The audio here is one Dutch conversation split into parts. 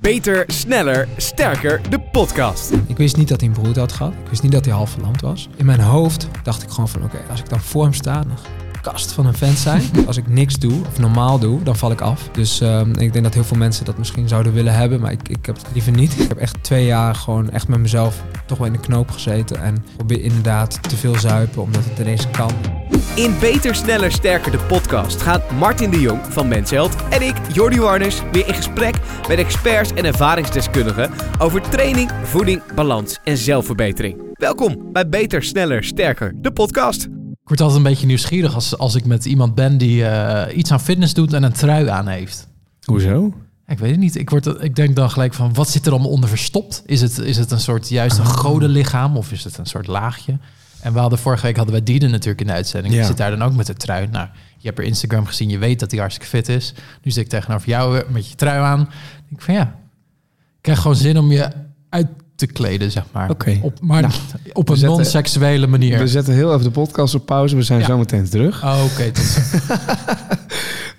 Beter, sneller, sterker, de podcast. Ik wist niet dat hij een broer had gehad. Ik wist niet dat hij half verlamd was. In mijn hoofd dacht ik gewoon van oké, als ik dan voor hem sta, dan kast van een vent zijn. Als ik niks doe of normaal doe, dan val ik af. Dus ehm, ik denk dat heel veel mensen dat misschien zouden willen hebben, maar ik, ik heb het liever niet. Ik heb echt twee jaar gewoon echt met mezelf toch wel in de knoop gezeten en probeer inderdaad te veel zuipen omdat het ineens kan. In Beter, Sneller, Sterker, de podcast gaat Martin de Jong van Mensheld en ik, Jordi Warners, weer in gesprek met experts en ervaringsdeskundigen over training, voeding, balans en zelfverbetering. Welkom bij Beter, Sneller, Sterker, de podcast. Ik word altijd een beetje nieuwsgierig als, als ik met iemand ben die eh, iets aan fitness doet en een trui aan heeft. Hoezo? Ik weet het niet. Ik, word, ik denk dan gelijk van, wat zit er allemaal onder verstopt? Is het, is het een soort juist een Oh. godenlichaam of is het een soort laagje? En we hadden vorige week hadden wij Dieden natuurlijk in de uitzending. Die Ja. zit daar dan ook met de trui. Nou, je hebt er Instagram gezien, je weet dat hij hartstikke fit is. Nu zit ik tegenover jou weer met je trui aan. Ik denk van ja, ik krijg gewoon zin om je uit te kleden, zeg maar. Oké. Op, maar Nou, op een non-seksuele manier. We zetten heel even de podcast op pauze. We zijn Ja. zo meteen terug. Oh, oké.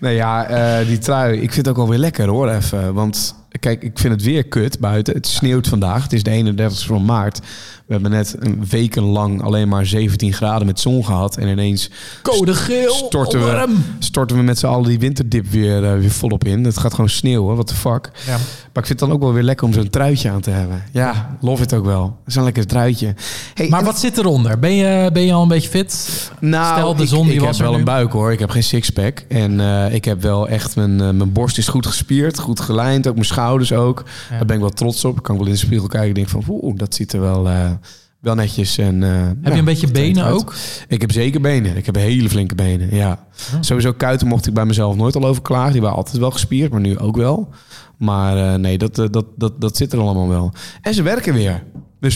Nee, ja, eh, die trui. Ik vind het ook wel weer lekker hoor, even. Want kijk, ik vind het weer kut buiten. Het sneeuwt vandaag. Het is de 31 van maart. We hebben net een weken lang alleen maar 17 graden met zon gehad. En ineens Code geel, storten we, storten we met z'n allen die winterdip weer, eh, weer volop in. Het gaat gewoon sneeuwen. What the fuck. Ja. Maar ik vind het dan ook wel weer lekker om zo'n truitje aan te hebben. Ja, love it ook wel. Zo'n lekker truitje. Hey, Maar wat zit eronder? Ben je, ben je al een beetje fit? Nou, Stel, de ik- zon die ik, was heb wel nu. een buik hoor. Ik heb geen sixpack. En eh, ik heb wel echt... Mijn, eh, mijn borst is goed gespierd. Goed gelijnd. Ook mijn schouders ook. Ja. Daar ben ik wel trots op. Ik kan wel in de spiegel kijken en denk van... Oeh, dat ziet er wel, eh, wel netjes en... Heb ja, je een beetje benen uit. ook? Ik heb zeker benen. Ik heb hele flinke benen, ja. Sowieso kuiten mocht ik bij mezelf nooit al over klagen. Die waren altijd wel gespierd, maar nu ook wel. Maar nee, dat, dat, dat, dat zit er allemaal wel. En ze werken weer.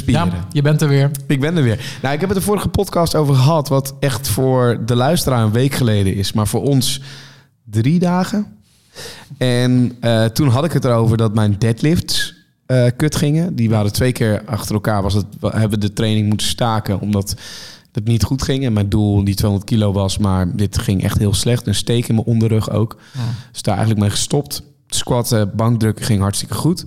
Ja, je bent er weer. Ik ben er weer. Nou, ik heb het de vorige podcast over gehad, wat echt voor de luisteraar een week geleden is, maar voor ons drie dagen. En eh, toen had ik het erover dat mijn deadlifts eh, kut gingen. Die waren twee keer achter elkaar. Was het, we hebben de training moeten staken omdat het niet goed ging. En mijn doel die 200 kilo was, maar dit ging echt heel slecht. Een steek in mijn onderrug ook. Dus daar eigenlijk mee gestopt. Squatten, bankdrukken ging hartstikke goed.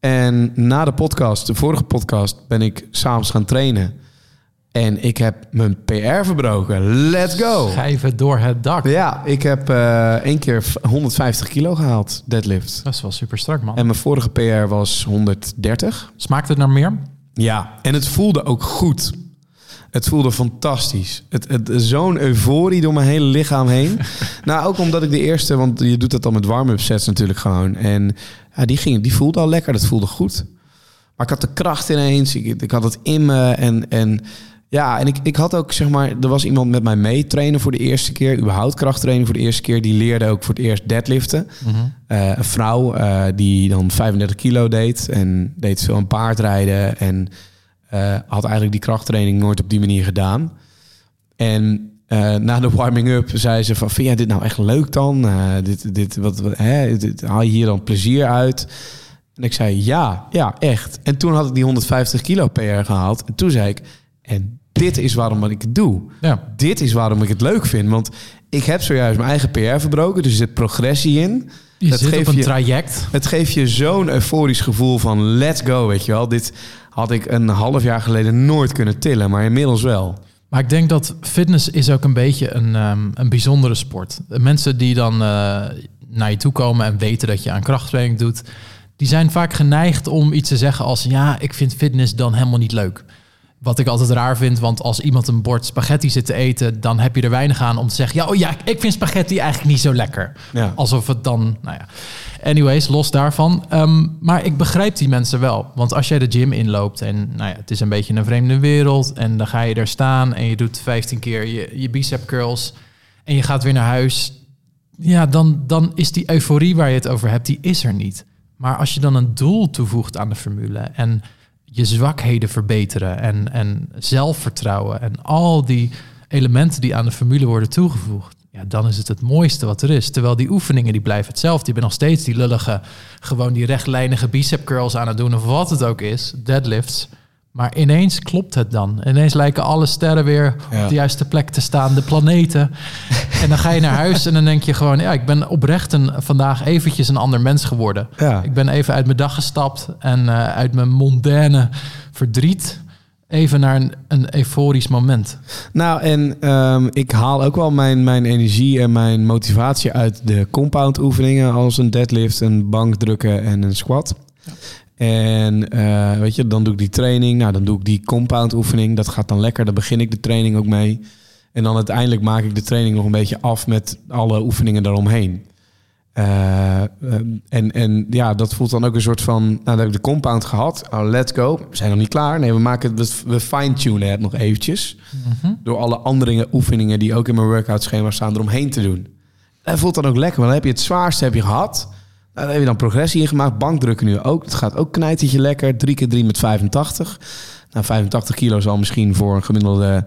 En na de podcast, de vorige podcast, ben ik s'avonds gaan trainen. En ik heb mijn PR verbroken. Let's go! Schijven door het dak. Ja, ik heb eh één keer 150 kilo gehaald, deadlift. Dat is wel super strak, man. En mijn vorige PR was 130. Smaakt het naar meer? Ja, en het voelde ook goed. Het voelde fantastisch. Het, het, Zo'n euforie door mijn hele lichaam heen. nou, ook omdat ik de eerste, want je doet dat dan met warm-up sets natuurlijk gewoon. En ja, die, ging, die voelde al lekker, dat voelde goed. Maar ik had de kracht ineens, ik, ik had het in me. En, en ja, en ik, ik had ook, zeg maar, er was iemand met mij mee trainen voor de eerste keer. Überhaupt krachttrainen voor de eerste keer. Die leerde ook voor het eerst deadliften. Eh, een vrouw eh, die dan 35 kilo deed en deed veel aan paardrijden en eh, had eigenlijk die krachttraining nooit op die manier gedaan. En na de warming-up zei ze van, vind jij dit nou echt leuk dan? Dit, dit, wat, wat, hè? Dit, haal je hier dan plezier uit? En ik zei, ja, ja, echt. En toen had ik die 150 kilo PR gehaald. En toen zei ik, en dit is waarom ik het doe. Ja. Dit is waarom ik het leuk vind. Want ik heb zojuist mijn eigen PR verbroken. Dus er zit progressie in. Je Dat zit op geeft een je- traject. Het geeft je zo'n euforisch gevoel van let's go, weet je wel. Dit had ik een half jaar geleden nooit kunnen tillen, maar inmiddels wel. Maar ik denk dat fitness is ook een beetje een, ehm, een bijzondere sport. De mensen die dan eh, naar je toe komen en weten dat je aan krachttraining doet... die zijn vaak geneigd om iets te zeggen als... ja, ik vind fitness dan helemaal niet leuk. Wat ik altijd raar vind, want als iemand een bord spaghetti zit te eten... dan heb je er weinig aan om te zeggen... ja, oh ja, ik vind spaghetti eigenlijk niet zo lekker. Ja. Alsof het dan, nou ja. Anyways, los daarvan. Ehm, maar ik begrijp die mensen wel. Want als jij de gym inloopt en nou ja, het is een beetje een vreemde wereld... en dan ga je daar staan en je doet 15 keer je, je bicep curls... en je gaat weer naar huis... ja, dan, dan is die euforie waar je het over hebt, die is er niet. Maar als je dan een doel toevoegt aan de formule... en je zwakheden verbeteren en, en zelfvertrouwen... en al die elementen die aan de formule worden toegevoegd... ja, dan is het het mooiste wat er is. Terwijl die oefeningen die blijven hetzelfde. Je bent nog steeds die lullige, gewoon die rechtlijnige bicep curls aan het doen... of wat het ook is, deadlifts... Maar ineens klopt het dan. Ineens lijken alle sterren weer Ja. op de juiste plek te staan, de planeten. en dan ga je naar huis en dan denk je gewoon... ja, ik ben oprecht een, vandaag eventjes een ander mens geworden. Ja. Ik ben even uit mijn dag gestapt en eh, uit mijn mondaine verdriet... even naar een, een euforisch moment. Nou, en ehm, ik haal ook wel mijn, mijn energie en mijn motivatie uit de compound oefeningen als een deadlift, een bankdrukken en een squat. En eh, weet je, dan doe ik die training. Nou, dan doe ik die compound oefening. Dat gaat dan lekker. Dan begin ik de training ook mee. En dan uiteindelijk maak ik de training nog een beetje af met alle oefeningen daaromheen. Eh, ehm, en, en ja, dat voelt dan ook een soort van... Nou, dan heb ik de compound gehad. Oh, let's go. We zijn nog niet klaar. Nee, we, maken, het- we fine-tunen het nog eventjes. Door alle andere oefeningen die ook in mijn workout schema staan eromheen te doen. Dat voelt dan ook lekker. Want dan heb je het zwaarste heb je gehad. Nou, daar heb je dan progressie in gemaakt. Bankdrukken nu ook. Het gaat ook knijtertje lekker. 3 keer 3 met 85. Nou, 85 kilo zal misschien voor een gemiddelde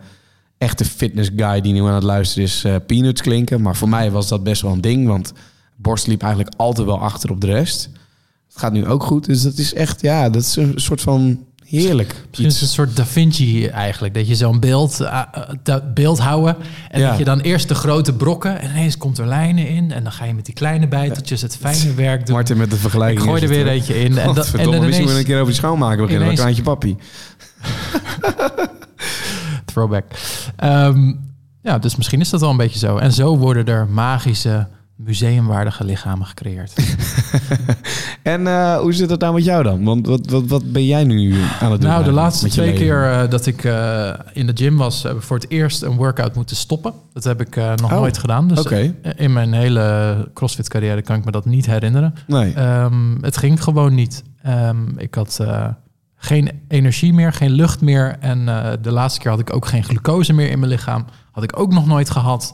echte fitness guy die nu aan het luisteren is eh, peanuts klinken. Maar voor mij was dat best wel een ding. Want borst liep eigenlijk altijd wel achter op de rest. Het gaat nu ook goed. Dus dat is echt, ja, dat is een soort van heerlijk. Misschien is het een soort Da Vinci eigenlijk. Dat je zo'n beeld, eh, eh, beeld houden. En Ja. dat je dan eerst de grote brokken. En ineens komt er lijnen in. En dan ga je met die kleine bijteltjes het fijne werk doen. Martin met de vergelijking. ik gooi er weer hoor. eentje in. En, dat, en dan misschien je een keer over die schoonmaken beginnen. ineens- Dan kraantje papi. throwback. Ehm, ja, dus misschien is dat wel een beetje zo. En zo worden er magische, museumwaardige lichamen gecreëerd. En eh, hoe zit het nou met jou dan? Want wat, wat, wat ben jij nu aan het doen? Nou, de laatste twee leven? keer eh, dat ik eh, in de gym was, heb ik voor het eerst een workout moeten stoppen. Dat heb ik eh, nog Oh, nooit gedaan. Dus Oké, in mijn hele CrossFit carrière kan ik me dat niet herinneren. nee. Ehm, het ging gewoon niet. Ehm, ik had eh, geen energie meer, geen lucht meer. En eh, de laatste keer had ik ook geen glucose meer in mijn lichaam. Had ik ook nog nooit gehad.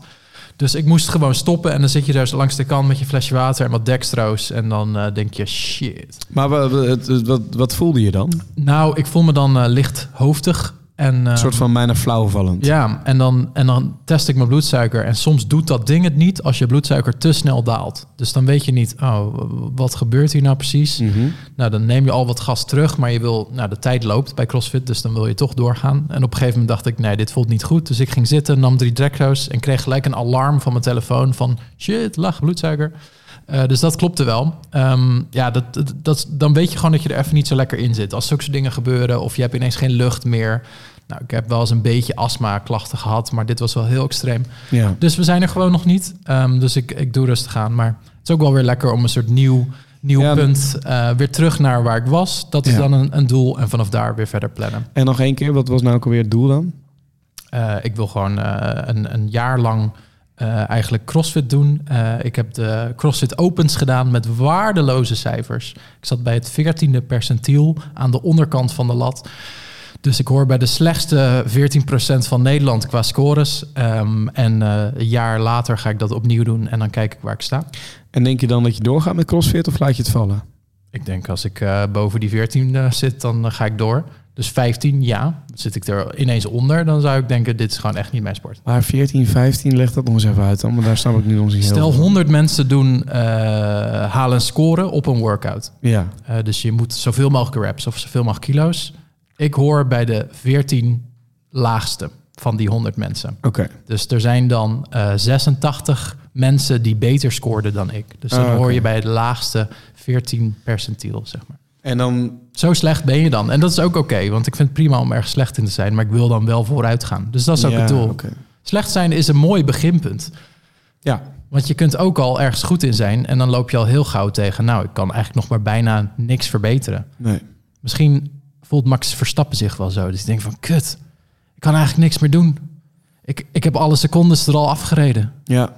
Dus ik moest gewoon stoppen. En dan zit je daar zo langs de kant met je flesje water en wat dextro's. En dan eh, denk je, shit. Maar wat, wat, wat, voelde je dan? Nou, ik voel me dan eh, licht hoofdig. En, Een ehm, soort van bijna flauwvallend. Ja, en dan, en dan test ik mijn bloedsuiker. En soms doet dat ding het niet als je bloedsuiker te snel daalt. Dus dan weet je niet, oh, wat gebeurt hier nou precies? Mhm. Nou, dan neem je al wat gas terug, maar je wil, nou, de tijd loopt bij CrossFit, dus dan wil je toch doorgaan. En op een gegeven moment dacht ik, nee, dit voelt niet goed. Dus ik ging zitten, nam drie Dextro's en kreeg gelijk een alarm van mijn telefoon van shit, lage bloedsuiker. Eh, dus dat klopte wel. Ehm, ja, dat, dat, dat, dan weet je gewoon dat je er even niet zo lekker in zit. Als zulke soort dingen gebeuren of je hebt ineens geen lucht meer. Nou, ik heb wel eens een beetje astma-klachten gehad, maar dit was wel heel extreem. Ja. Dus we zijn er gewoon nog niet. Ehm, dus ik, ik doe rustig aan. Maar het is ook wel weer lekker om een soort nieuw, nieuw Ja, punt eh, weer terug naar waar ik was. Dat is Ja. dan een, een doel en vanaf daar weer verder plannen. En nog één keer, wat was nou ook alweer het doel dan? Eh, ik wil gewoon een, een jaar lang eh, eigenlijk CrossFit doen. Eh, ik heb de CrossFit Opens gedaan met waardeloze cijfers. Ik zat bij het 14e percentiel aan de onderkant van de lat. Dus ik hoor bij de slechtste 14% van Nederland qua scores. Ehm, en eh, een jaar later ga ik dat opnieuw doen en dan kijk ik waar ik sta. En denk je dan dat je doorgaat met CrossFit of laat je het vallen? Ik denk als ik boven die 14 eh, zit, dan ga ik door. Dus 15, ja. Zit ik er ineens onder, dan zou ik denken, dit is gewoon echt niet mijn sport. Maar 14, 15, leg dat nog eens even uit dan. Maar daar snap ik nu nog niet heel Stel veel van. 100 mensen doen eh, halen scoren op een workout. Ja, Eh, dus je moet zoveel mogelijk reps of zoveel mogelijk kilo's. Ik hoor bij de 14 laagste van die 100 mensen. oké. Dus er zijn dan eh, 86 mensen die beter scoorden dan ik. Dus dan Ah, hoor je bij het laagste 14 percentiel, zeg maar. En dan... Zo slecht ben je dan. En dat is ook oké, want ik vind het prima om erg slecht in te zijn. Maar ik wil dan wel vooruit gaan. Dus dat is ook ja, het doel. Slecht zijn is een mooi beginpunt. Ja, Want je kunt ook al ergens goed in zijn en dan loop je al heel gauw tegen. Nou, ik kan eigenlijk nog maar bijna niks verbeteren. nee. Misschien voelt Max Verstappen zich wel zo. Dus ik denk van, kut, ik kan eigenlijk niks meer doen. Ik, ik heb alle secondes er al afgereden. Ja,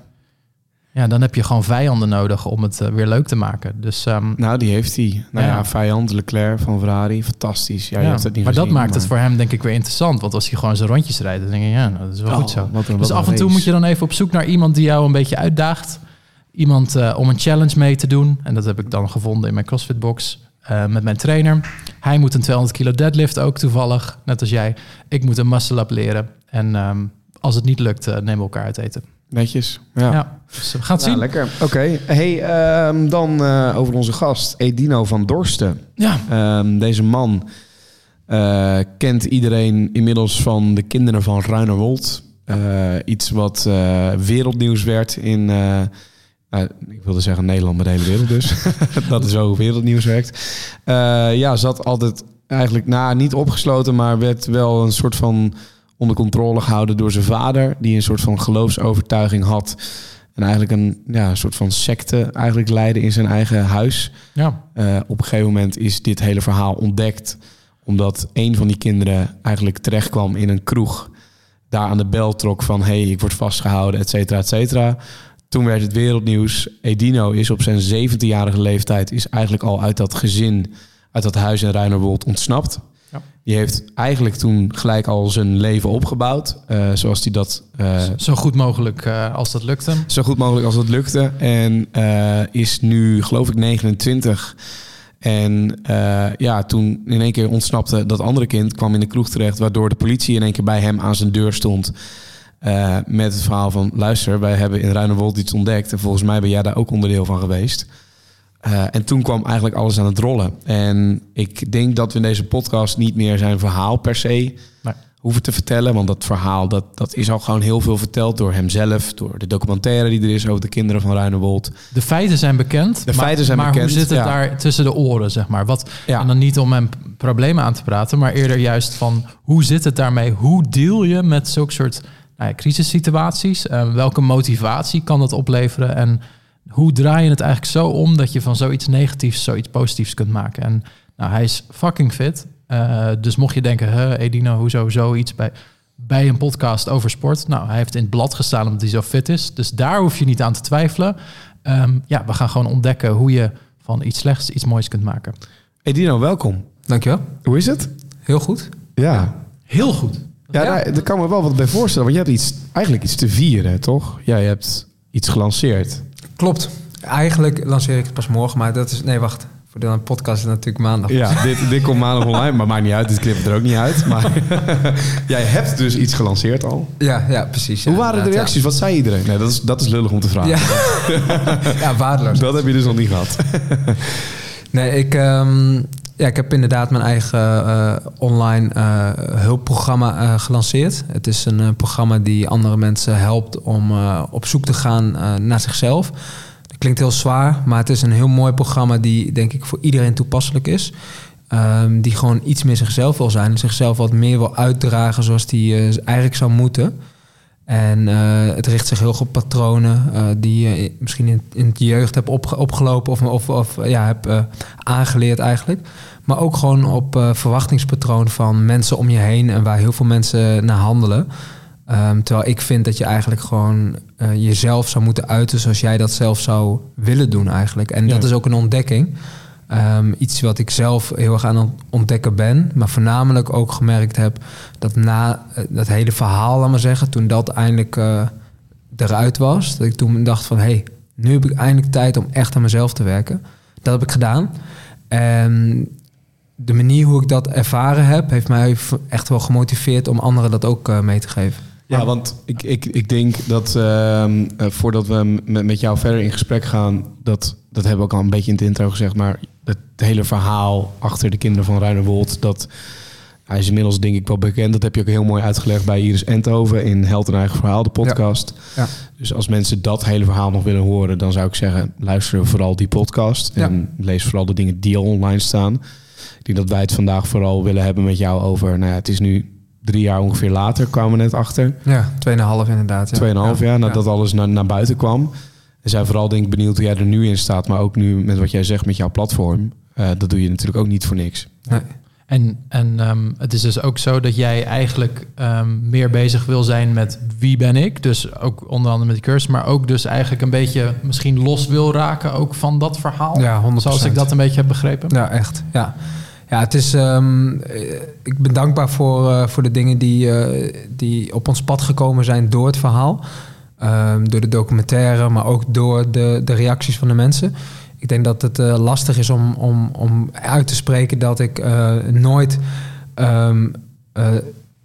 Ja, dan heb je gewoon vijanden nodig om het eh, weer leuk te maken. Dus um, nou die heeft hij. Nou ja, Ja. vijand Leclerc van Ferrari, fantastisch. Ja, je ja, hebt het niet maar dat maakt het voor hem denk ik weer interessant. Want als hij gewoon zijn rondjes rijdt, dan denk je, ja, nou, dat is wel Oh, goed zo. wat een- Dus af en toe race. moet je dan even op zoek naar iemand die jou een beetje uitdaagt. Iemand eh, om een challenge mee te doen. En dat heb ik dan gevonden in mijn CrossFit box eh, met mijn trainer. Hij moet een 200 kilo deadlift ook toevallig, net als jij. Ik moet een muscle up leren. En ehm, als het niet lukt, nemen we elkaar uit eten. Netjes. Ja. Ja, dus we gaan het Nou, zien. lekker. Oké. Hey, ehm, dan eh, over onze gast, Edino van Dorsten. Ja, Ehm, deze man Eh, kent iedereen inmiddels van de kinderen van Ruinerwold. Eh, iets wat eh, wereldnieuws werd in... eh, nou, ik wilde zeggen Nederland, maar de hele wereld dus. dat is zo wereldnieuws werkt. Eh, ja, zat altijd eigenlijk nou, niet opgesloten, maar werd wel een soort van onder controle gehouden door zijn vader, die een soort van geloofsovertuiging had en eigenlijk een ja, soort van secte eigenlijk leidde in zijn eigen huis. Ja. Eh, op een gegeven moment is dit hele verhaal ontdekt omdat een van die kinderen eigenlijk terechtkwam in een kroeg, daar aan de bel trok van hey, ik word vastgehouden, et cetera, et cetera. Toen werd het wereldnieuws. Edino is op zijn 17-jarige leeftijd is eigenlijk al uit dat gezin, uit dat huis in Ruinerwold ontsnapt. Ja. Die heeft eigenlijk toen gelijk al zijn leven opgebouwd, eh, zoals hij dat eh, Zo goed mogelijk eh, als dat lukte. zo goed mogelijk als dat lukte. En is nu, geloof ik, 29. En ja, toen in één keer ontsnapte dat andere kind, kwam in de kroeg terecht, waardoor de politie in één keer bij hem aan zijn deur stond. met het verhaal van: luister, wij hebben in Ruinerwold iets ontdekt. En volgens mij ben jij daar ook onderdeel van geweest. Eh, en toen kwam eigenlijk alles aan het rollen. En ik denk dat we in deze podcast niet meer zijn verhaal per se Nee. hoeven te vertellen. Want dat verhaal dat, dat is al gewoon heel veel verteld door hemzelf. Door de documentaire die er is over de kinderen van Ruinerwold. De feiten zijn bekend. De maar, feiten zijn maar bekend, hoe zit het ja. daar tussen de oren, zeg maar? Wat, Ja. En dan niet om hem problemen aan te praten, maar eerder juist van hoe zit het daarmee? Hoe deal je met zulke soort nou ja, crisissituaties? Eh, welke motivatie kan dat opleveren? En hoe draai je het eigenlijk zo om dat je van zoiets negatiefs zoiets positiefs kunt maken? En nou, hij is fucking fit. Eh, dus mocht je denken, huh, Edino, hoezo zoiets bij, bij een podcast over sport? Nou, hij heeft in het blad gestaan omdat hij zo fit is. Dus daar hoef je niet aan te twijfelen. Ehm, ja, we gaan gewoon ontdekken hoe je van iets slechts iets moois kunt maken. Edino, welkom. Dankjewel. Hoe is het? Heel goed. Ja. Heel goed. Ja, Ja. Daar, daar kan me wel wat bij voorstellen. Want je hebt iets, eigenlijk iets te vieren, toch? Ja, je hebt iets gelanceerd. Klopt. Eigenlijk lanceer ik het pas morgen, maar dat is... Nee, wacht. Voor de podcast is het natuurlijk maandag. Ja, dit, dit komt maandag online, maar maakt niet uit. Dit knipt er ook niet uit. Maar jij hebt dus iets gelanceerd al. Ja, ja precies. ja, Hoe waren de reacties? Wat zei iedereen? Nee, dat is, dat is lullig om te vragen. Ja, ja waardeloos. Dat heb je dus nog niet gehad. Nee, ik, ehm, ja, ik heb inderdaad mijn eigen eh, online eh, hulpprogramma eh, gelanceerd. Het is een programma die andere mensen helpt om op zoek te gaan naar zichzelf. Dat klinkt heel zwaar, maar het is een heel mooi programma die denk ik voor iedereen toepasselijk is. Ehm, die gewoon iets meer zichzelf wil zijn en zichzelf wat meer wil uitdragen zoals die eigenlijk zou moeten. En eh, het richt zich heel erg op patronen eh, die je misschien in, in het jeugd hebt opge- opgelopen of, of, of ja, hebt eh, aangeleerd eigenlijk. Maar ook gewoon op verwachtingspatroon van mensen om je heen en waar heel veel mensen naar handelen. Ehm, terwijl ik vind dat je eigenlijk gewoon jezelf zou moeten uiten zoals jij dat zelf zou willen doen eigenlijk. En dat is ook een ontdekking. Ehm, iets wat ik zelf heel erg aan het ontdekken ben. Maar voornamelijk ook gemerkt heb dat na eh, dat hele verhaal, laat maar zeggen, toen dat eindelijk eh, eruit was, dat ik toen dacht van hé, hey, nu heb ik eindelijk tijd om echt aan mezelf te werken. Dat heb ik gedaan. En de manier hoe ik dat ervaren heb, heeft mij echt wel gemotiveerd om anderen dat ook eh, mee te geven. Ja, want ik, ik, ik denk dat ehm, eh, voordat we met, met jou verder in gesprek gaan, dat, dat hebben we ook al een beetje in het intro gezegd, maar het hele verhaal achter de kinderen van Ruinerwold, dat hij is inmiddels denk ik wel bekend. Dat heb je ook heel mooi uitgelegd bij Iris Enthoven in Held en Eigen Verhaal, de podcast. Ja. Dus als mensen dat hele verhaal nog willen horen, dan zou ik zeggen, luister vooral die podcast en lees vooral de dingen die al online staan. Ik denk dat wij het vandaag vooral willen hebben met jou over, nou ja, het is nu drie jaar ongeveer later, kwamen we net achter. Ja, 2,5 inderdaad. Ja. Tweeënhalf Ja. jaar Ja. nadat alles naar, naar buiten kwam. En zijn vooral denk ik benieuwd hoe jij er nu in staat. Maar ook nu met wat jij zegt met jouw platform. Eh, dat doe je natuurlijk ook niet voor niks. Nee. En, en ehm, het is dus ook zo dat jij eigenlijk ehm, meer bezig wil zijn met wie ben ik. Dus ook onder andere met die cursus. Maar ook dus eigenlijk een beetje misschien los wil raken ook van dat verhaal. Ja, 100%. Zoals ik dat een beetje heb begrepen. Ja, echt. Ja, ja het is. ehm, eh, ik ben dankbaar voor, eh, voor de dingen die, eh, die op ons pad gekomen zijn door het verhaal. Ehm, door de documentaire, maar ook door de, de reacties van de mensen. Ik denk dat het eh, lastig is om, om, om uit te spreken dat ik eh, nooit ehm, eh,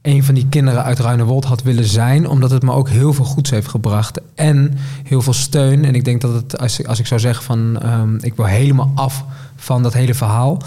een van die kinderen uit Ruinewold had willen zijn, omdat het me ook heel veel goeds heeft gebracht en heel veel steun. En ik denk dat het, als ik, als ik zou zeggen van ehm, ik wil helemaal af van dat hele verhaal,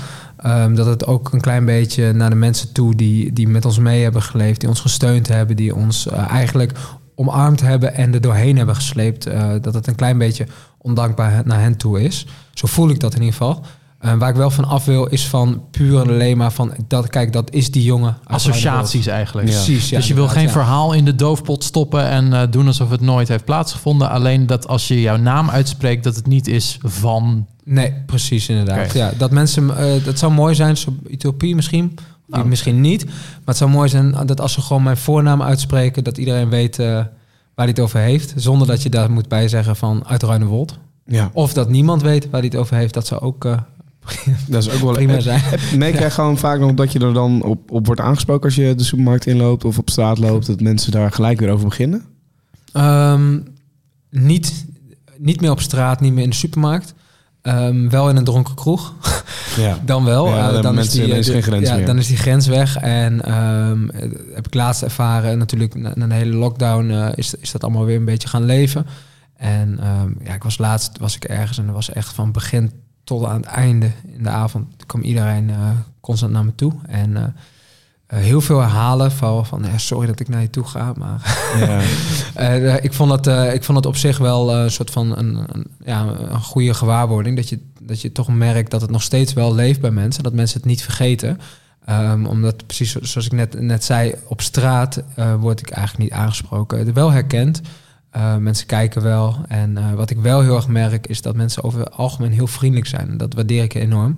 dat het ook een klein beetje naar de mensen toe die, die met ons mee hebben geleefd, die ons gesteund hebben, die ons eigenlijk omarmd hebben en er doorheen hebben gesleept, eh, dat het een klein beetje ondankbaar naar hen toe is. Zo voel ik dat in ieder geval. Uh, waar ik wel van af wil, is van puur en alleen maar van dat, kijk, dat is die jongen. Associaties eigenlijk. Precies. Ja, dus je wil geen ja. verhaal in de doofpot stoppen en eh, doen alsof het nooit heeft plaatsgevonden. Alleen dat als je jouw naam uitspreekt, dat het niet is van. Nee, precies inderdaad. Ja, dat mensen, eh, dat zou mooi zijn, zo utopie misschien, Nou. misschien niet. Maar het zou mooi zijn dat als ze gewoon mijn voornaam uitspreken, dat iedereen weet eh, waar hij het over heeft, zonder dat je daar moet bij zeggen van uit Ruinewold. Ja, Of dat niemand weet waar hij het over heeft, dat zou ook eh, dat is ook wel prima zijn. Merk jij gewoon vaak nog dat je er dan op, op wordt aangesproken als je de supermarkt inloopt of op straat loopt, dat mensen daar gelijk weer over beginnen? Ehm, niet, niet meer op straat, niet meer in de supermarkt. Ehm, wel in een dronken kroeg. Ja. Dan wel. Ja, Eh, dan is die, is eh, geen grens ja, meer. Dan is die grens weg. En ehm, eh, heb ik laatst ervaren, natuurlijk na, na een hele lockdown, is, is dat allemaal weer een beetje gaan leven. En ehm, ja, ik was laatst was ik ergens en er was echt van begin tot aan het einde in de avond kwam iedereen constant naar me toe. En eh, eh, heel veel herhalen van, van ja, sorry dat ik naar je toe ga, maar Ja. eh, ik, vond dat, eh, ik vond dat op zich wel eh, een soort van een, een, ja, een goede gewaarwording. Dat je, dat je toch merkt dat het nog steeds wel leeft bij mensen. Dat mensen het niet vergeten. Ehm, omdat precies zo- zoals ik net, net zei, op straat eh, word ik eigenlijk niet aangesproken. Wel herkend. Eh, mensen kijken wel. En eh, wat ik wel heel erg merk, is dat mensen over het algemeen heel vriendelijk zijn. Dat waardeer ik enorm.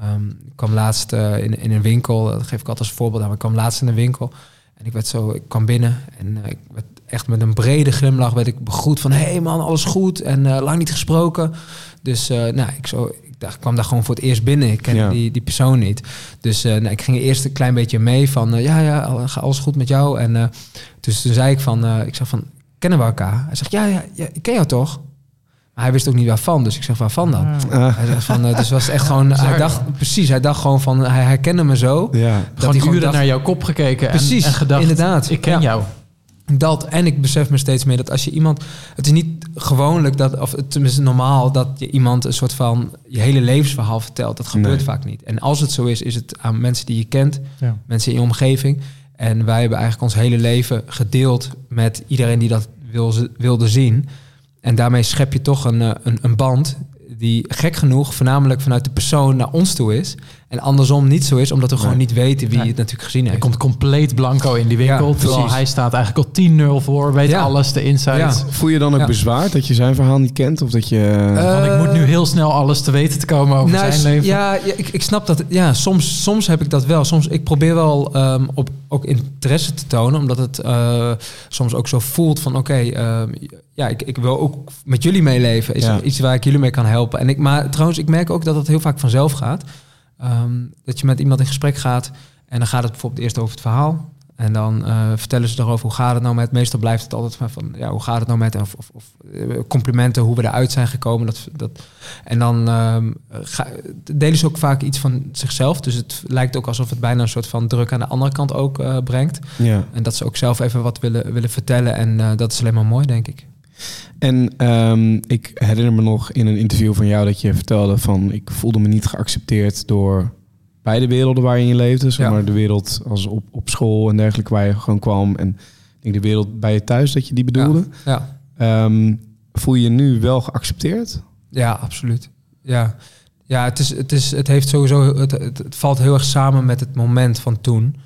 Ehm, ik kwam laatst eh, in, in een winkel, dat geef ik altijd als voorbeeld aan. maar Ik kwam laatst in een winkel en ik werd zo, ik kwam binnen en eh, ik werd echt met een brede glimlach werd ik begroet van, hé hey man, alles goed en eh, lang niet gesproken. Dus nou, ik, zo, ik, dacht, ik kwam daar gewoon voor het eerst binnen. Ik kende Ja. die, die persoon niet. Dus nou, ik ging eerst een klein beetje mee van, ja, ja, ga alles goed met jou. En dus toen zei ik van, ik zeg van, kennen we elkaar? Hij zegt, ja, ja, ja, ik ken jou toch? Maar hij wist ook niet waarvan, dus ik zeg, waarvan dan? Ah, Hij zegt van, eh, dus was echt gewoon, hij dacht, precies, hij dacht gewoon van, hij herkende me zo. ja. Dat Gewoon hij gewoon uren dacht- naar jouw kop gekeken en, Precies, en gedacht, inderdaad. ik ken Ja. jou. Dat, en ik besef me steeds meer dat als je iemand... Het is niet gewoonlijk, dat, of het is normaal dat je iemand een soort van je hele levensverhaal vertelt. Dat gebeurt Nee. vaak niet. En als het zo is, is het aan mensen die je kent, Ja. mensen in je omgeving. En wij hebben eigenlijk ons hele leven gedeeld met iedereen die dat wil, wilde zien. En daarmee schep je toch een, eh, een, een band die gek genoeg voornamelijk vanuit de persoon naar ons toe is. En andersom niet zo is, omdat we gewoon niet weten wie Nee. het natuurlijk gezien Hij heeft. komt compleet blanco in die winkel. Ja, terwijl precies. hij staat eigenlijk al 10-0 voor. Weet Ja. alles, de insights. Ja. Voel je dan ook Ja. bezwaar dat je zijn verhaal niet kent? Of dat je... Eh, Van, ik moet nu heel snel alles te weten te komen over Nou, zijn leven. Ja, ja ik, ik snap dat. Ja, soms, soms heb ik dat wel. Soms, ik probeer wel ehm, op, ook interesse te tonen, omdat het eh, soms ook zo voelt van oké, ehm, ja, ik, ik wil ook met jullie meeleven. Is Ja. iets waar ik jullie mee kan helpen. En ik, maar trouwens, ik merk ook dat het heel vaak vanzelf gaat. Ehm, dat je met iemand in gesprek gaat en dan gaat het bijvoorbeeld eerst over het verhaal. En dan eh, vertellen ze erover hoe gaat het nou met. Meestal blijft het altijd van, van ja, hoe gaat het nou met. Of, of, of eh, complimenten, hoe we eruit zijn gekomen. Dat, dat, en dan ehm, ga, delen ze ook vaak iets van zichzelf. Dus het lijkt ook alsof het bijna een soort van druk aan de andere kant ook eh, brengt. Ja. En dat ze ook zelf even wat willen, willen vertellen. En dat is alleen maar mooi, denk ik. En ehm, ik herinner me nog in een interview van jou dat je vertelde van ik voelde me niet geaccepteerd door beide werelden waar je leefde. Zeg Ja. maar de wereld als op, op school en dergelijke waar je gewoon kwam. En ik denk de wereld bij je thuis dat je die bedoelde. Ja, Ehm, voel je je nu wel geaccepteerd? ja absoluut. Ja, ja het, is, het, is, het heeft sowieso. Het, het, het valt heel erg samen met het moment van toen.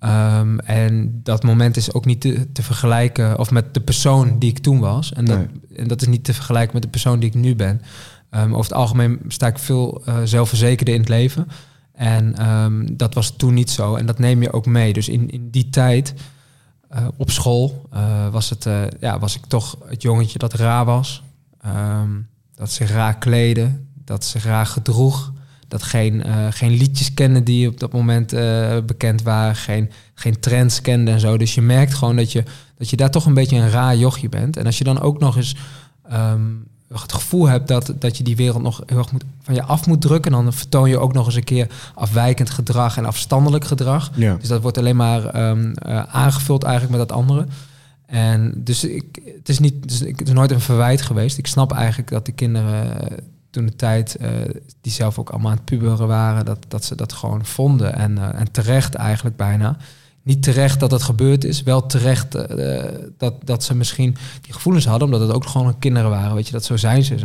Ehm, en dat moment is ook niet te, te vergelijken, of met de persoon die ik toen was. En dat, Nee. en dat is niet te vergelijken met de persoon die ik nu ben. Ehm, over het algemeen sta ik veel eh, zelfverzekerder in het leven. En ehm, dat was toen niet zo. En dat neem je ook mee. Dus in, in die tijd eh, op school eh, was, het, ja, was ik toch het jongetje dat raar was. Dat zich raar kleedde. Dat zich raar gedroeg. Dat geen, eh, geen liedjes kende die op dat moment eh, bekend waren. Geen, geen trends kende en zo. Dus je merkt gewoon dat je, dat je daar toch een beetje een raar jochje bent. En als je dan ook nog eens ehm, het gevoel hebt dat, dat je die wereld nog heel erg moet, van je af moet drukken. En dan vertoon je ook nog eens een keer afwijkend gedrag en afstandelijk gedrag. Ja. Dus dat wordt alleen maar ehm, eh, aangevuld eigenlijk met dat andere. En dus ik, het is niet, dus ik, het is nooit een verwijt geweest. Ik snap eigenlijk dat de kinderen toen de tijd, eh, die zelf ook allemaal aan het puberen waren, dat, dat ze dat gewoon vonden. En, eh, en terecht eigenlijk bijna. Niet terecht dat het gebeurd is, wel terecht eh, dat, dat ze misschien die gevoelens hadden, omdat het ook gewoon kinderen waren. Weet je, dat zo zijn ze.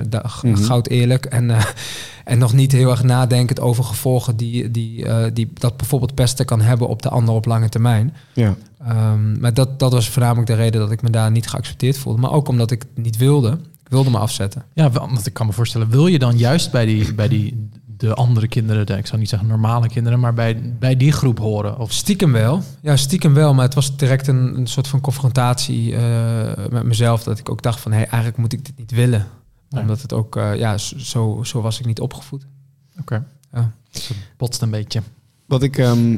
Mhm. Goud eerlijk en, en nog niet heel erg nadenkend over gevolgen die, die, die dat bijvoorbeeld pesten kan hebben op de ander op lange termijn. Ja. Ehm, maar dat, dat was voornamelijk de reden dat ik me daar niet geaccepteerd voelde. Maar ook omdat ik het niet wilde. Ik wilde me afzetten. Ja, want ik kan me voorstellen, wil je dan juist bij die, bij die de andere kinderen, de, ik zou niet zeggen normale kinderen, maar bij, bij die groep horen? Of Stiekem wel. Ja, stiekem wel. Maar het was direct een, een soort van confrontatie eh, met mezelf. Dat ik ook dacht van, hé, hey, eigenlijk moet ik dit niet willen. Nee. Omdat het ook, eh, ja, zo, zo was ik niet opgevoed. Oké. Ja. Dus het botst een beetje. Wat ik ehm,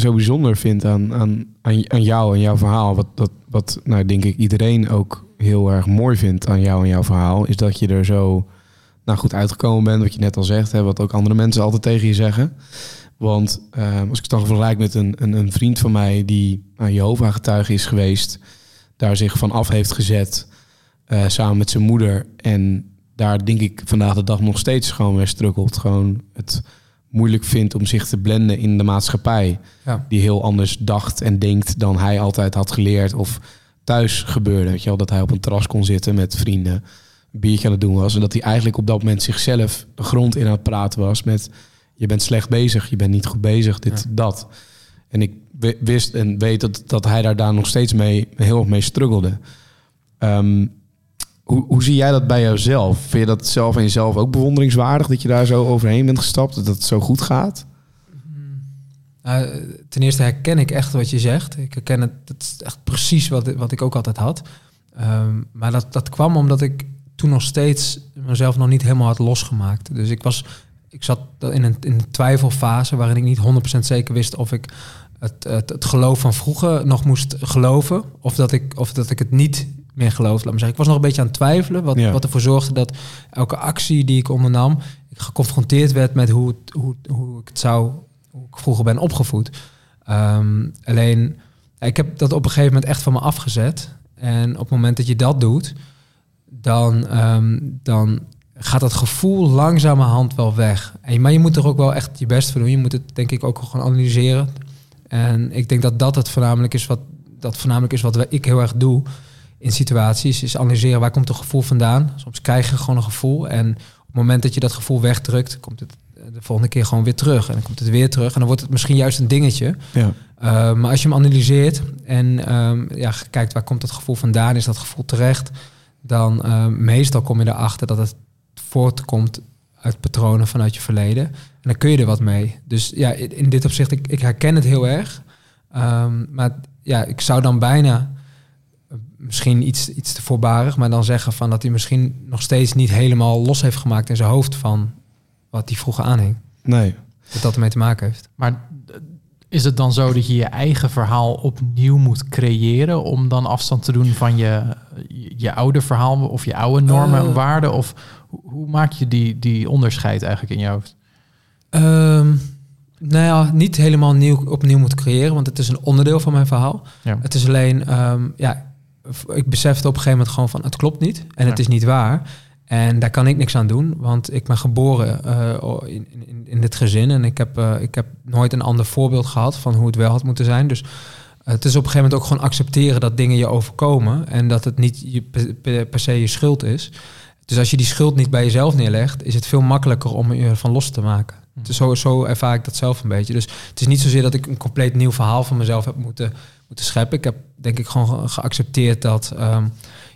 zo bijzonder vind aan, aan, aan, aan jou en jouw verhaal, wat, wat, wat nou, denk ik iedereen ook heel erg mooi vindt aan jou en jouw verhaal, is dat je er zo nou, goed uitgekomen bent, wat je net al zegt, hè, wat ook andere mensen altijd tegen je zeggen. Want ehm, als ik het dan vergelijk met een, een, een vriend van mij die nou, Jehovah-getuige is geweest, daar zich van af heeft gezet, eh, samen met zijn moeder. En daar denk ik vandaag de dag nog steeds gewoon weer struggelt. Gewoon het moeilijk vindt om zich te blenden in de maatschappij. Ja. Die heel anders dacht en denkt dan hij altijd had geleerd. Of thuis gebeurde. Weet je wel, dat hij op een terras kon zitten met vrienden. Een biertje aan het doen was. En dat hij eigenlijk op dat moment zichzelf de grond in aan het praten was met... Je bent slecht bezig, je bent niet goed bezig, dit, dat. En ik wi- wist en weet dat, dat hij daar, daar nog steeds mee, heel erg mee struggelde. Ehm, hoe, hoe zie jij dat bij jouzelf? Vind je dat zelf en jezelf ook bewonderingswaardig dat je daar zo overheen bent gestapt, dat het zo goed gaat? Nou, ten eerste herken ik echt wat je zegt. Ik herken het, het is echt precies wat, wat ik ook altijd had. Ehm, maar dat, dat kwam omdat ik toen nog steeds mezelf nog niet helemaal had losgemaakt. Dus ik, was, ik zat in een, in een twijfelfase waarin ik niet 100% zeker wist of ik het, het, het geloof van vroeger nog moest geloven. Of dat ik, of dat ik het niet meer geloofde. Laat maar zeggen. Ik was nog een beetje aan het twijfelen. Wat, Ja. wat ervoor zorgde dat elke actie die ik ondernam, ik geconfronteerd werd met hoe, het, hoe, hoe ik het zou, hoe ik vroeger ben opgevoed. Ehm, alleen, ik heb dat op een gegeven moment echt van me afgezet. En op het moment dat je dat doet, dan, ehm, dan gaat dat gevoel langzamerhand wel weg. En, maar je moet er ook wel echt je best voor doen. Je moet het denk ik ook gewoon analyseren. En ik denk dat dat het voornamelijk is wat, dat voornamelijk is wat ik heel erg doe in situaties. Is analyseren waar komt het gevoel vandaan. Soms krijg je gewoon een gevoel. En op het moment dat je dat gevoel wegdrukt, komt het eh, de volgende keer gewoon weer terug. En dan komt het weer terug. En dan wordt het misschien juist een dingetje. Ja. Uh, maar als je hem analyseert en ehm, ja, kijkt waar komt dat gevoel vandaan, is dat gevoel terecht, dan ehm, meestal kom je erachter dat het voortkomt uit patronen vanuit je verleden. En dan kun je er wat mee. Dus ja, in, dit opzicht, ik, ik herken het heel erg. Ehm, maar ja, ik zou dan bijna eh, misschien iets, iets te voorbarig, maar dan zeggen van dat hij misschien nog steeds niet helemaal los heeft gemaakt in zijn hoofd van wat hij vroeger aanhing. Nee. Dat dat ermee te maken heeft. Maar is het dan zo dat je je eigen verhaal opnieuw moet creëren om dan afstand te doen van je, je, oude verhaal of je oude normen en Eh. waarden? Of hoe, maak je die, die onderscheid eigenlijk in je hoofd? Ehm, nou ja, niet helemaal nieuw, opnieuw moeten creëren, want het is een onderdeel van mijn verhaal. Ja. Het is alleen, ehm, ja, ik besefte op een gegeven moment gewoon van het klopt niet en het is niet waar. En daar kan ik niks aan doen, want ik ben geboren eh, in, in, in dit gezin en ik heb, eh, ik heb nooit een ander voorbeeld gehad van hoe het wel had moeten zijn. Dus het is op een gegeven moment ook gewoon accepteren dat dingen je overkomen en dat het niet je, per, se je schuld is. Dus als je die schuld niet bij jezelf neerlegt, is het veel makkelijker om je ervan los te maken. Hm. Dus zo, zo ervaar ik dat zelf een beetje. Dus het is niet zozeer dat ik een compleet nieuw verhaal van mezelf heb moeten, moeten scheppen. Ik heb denk ik gewoon ge- geaccepteerd dat ehm,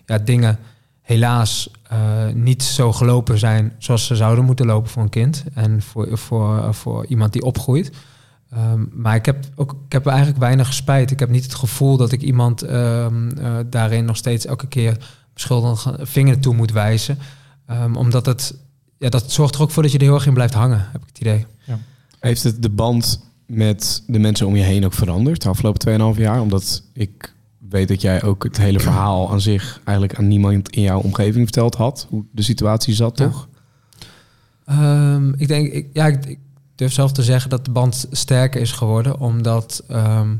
ja, dingen helaas eh, niet zo gelopen zijn zoals ze zouden moeten lopen voor een kind. En voor, voor, voor iemand die opgroeit. Ehm, maar ik heb, ook, ik heb eigenlijk weinig spijt. Ik heb niet het gevoel dat ik iemand ehm, eh, daarin nog steeds elke keer beschuldigend vinger toe moet wijzen. Omdat het, ja, dat zorgt er ook voor dat je er heel erg in blijft hangen, heb ik het idee. Heeft het de band met de mensen om je heen ook veranderd de afgelopen 2,5 jaar? Omdat ik weet dat jij ook het hele verhaal aan zich eigenlijk aan niemand in jouw omgeving verteld had. Hoe de situatie zat, Ja. toch? Ehm, ik denk, ik, ja, ik, ik durf zelf te zeggen dat de band sterker is geworden, omdat ehm,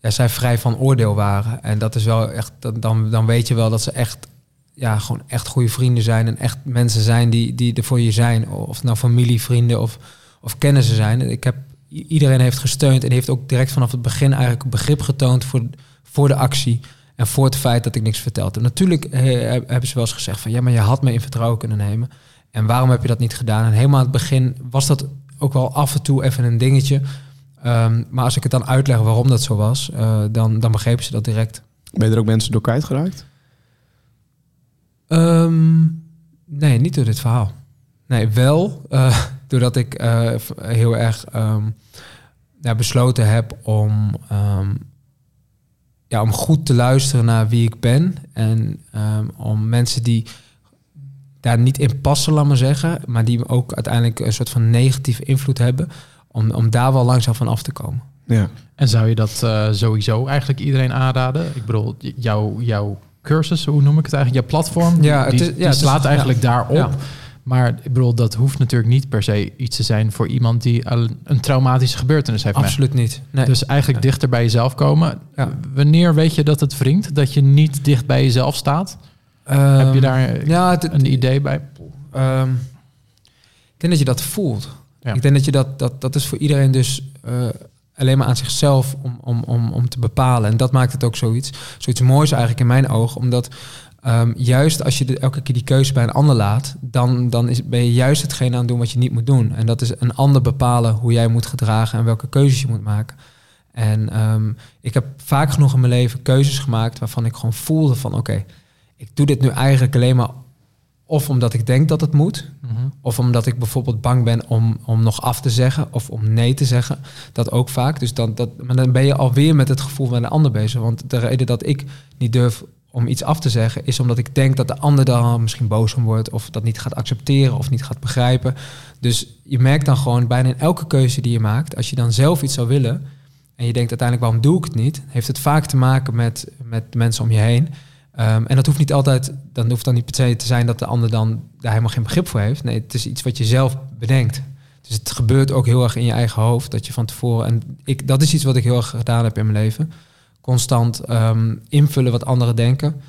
ja, zij vrij van oordeel waren. En dat is wel echt, dan, dan weet je wel dat ze echt, ja, gewoon echt goede vrienden zijn en echt mensen zijn die, die er voor je zijn. Of nou familie, vrienden of, of kennissen zijn. Ik heb, iedereen heeft gesteund en heeft ook direct vanaf het begin eigenlijk begrip getoond voor, voor de actie. En voor het feit dat ik niks vertelde. Natuurlijk eh, heb- hebben ze wel eens gezegd van ja, maar je had me in vertrouwen kunnen nemen. En waarom heb je dat niet gedaan? En helemaal aan het begin was dat ook wel af en toe even een dingetje. Ehm, maar als ik het dan uitleg waarom dat zo was, eh, dan, dan begrepen ze dat direct. Ben je er ook mensen door kwijtgeraakt? Ehm, nee, niet door dit verhaal. Nee, wel eh, doordat ik heel erg ehm, ja, besloten heb om, ehm, ja, om goed te luisteren naar wie ik ben. En ehm, om mensen die daar niet in passen, laat maar zeggen, maar die ook uiteindelijk een soort van negatieve invloed hebben, om, om daar wel langzaam van af te komen. Ja. En zou je dat eh, sowieso eigenlijk iedereen aanraden? Ik bedoel, jouw, jouw cursus, hoe noem ik het eigenlijk? Jouw platform, Ja, die, het is- die ja, het is- slaat ja. eigenlijk daarop. Ja. Maar ik bedoel, dat hoeft natuurlijk niet per se iets te zijn voor iemand die een traumatische gebeurtenis heeft. Absoluut niet. Nee. Dus eigenlijk dichter bij jezelf komen. Ja. Wanneer weet je dat het wringt? Dat je niet dicht bij jezelf staat? Heb je Ehm, daar ja, een idee bij? Ehm, ik denk dat je dat voelt. Ja. Ik denk dat je dat, dat, dat is voor iedereen dus eh, alleen maar aan zichzelf om, om, om, om te bepalen. En dat maakt het ook zoiets, zoiets moois eigenlijk in mijn ogen. Omdat ehm, juist als je de, elke keer die keuze bij een ander laat, dan, dan is, ben je juist hetgeen aan het doen wat je niet moet doen. En dat is een ander bepalen hoe jij moet gedragen en welke keuzes je moet maken. En ehm, ik heb vaak genoeg in mijn leven keuzes gemaakt waarvan ik gewoon voelde van oké, ik doe dit nu eigenlijk alleen maar of omdat ik denk dat het moet, Mhm. of omdat ik bijvoorbeeld bang ben om, om nog af te zeggen of om nee te zeggen. Dat ook vaak. Dus dan, dat, maar dan ben je alweer met het gevoel van een ander bezig. Want de reden dat ik niet durf om iets af te zeggen, is omdat ik denk dat de ander dan misschien boos om wordt, of dat niet gaat accepteren of niet gaat begrijpen. Dus je merkt dan gewoon bijna in elke keuze die je maakt, als je dan zelf iets zou willen en je denkt uiteindelijk waarom doe ik het niet, heeft het vaak te maken met, met mensen om je heen. Ehm, en dat hoeft niet altijd, dan hoeft dan niet per se te zijn dat de ander dan daar helemaal geen begrip voor heeft. Nee, het is iets wat je zelf bedenkt. Dus het gebeurt ook heel erg in je eigen hoofd, dat je van tevoren, en ik, dat is iets wat ik heel erg gedaan heb in mijn leven, constant ehm, invullen wat anderen denken.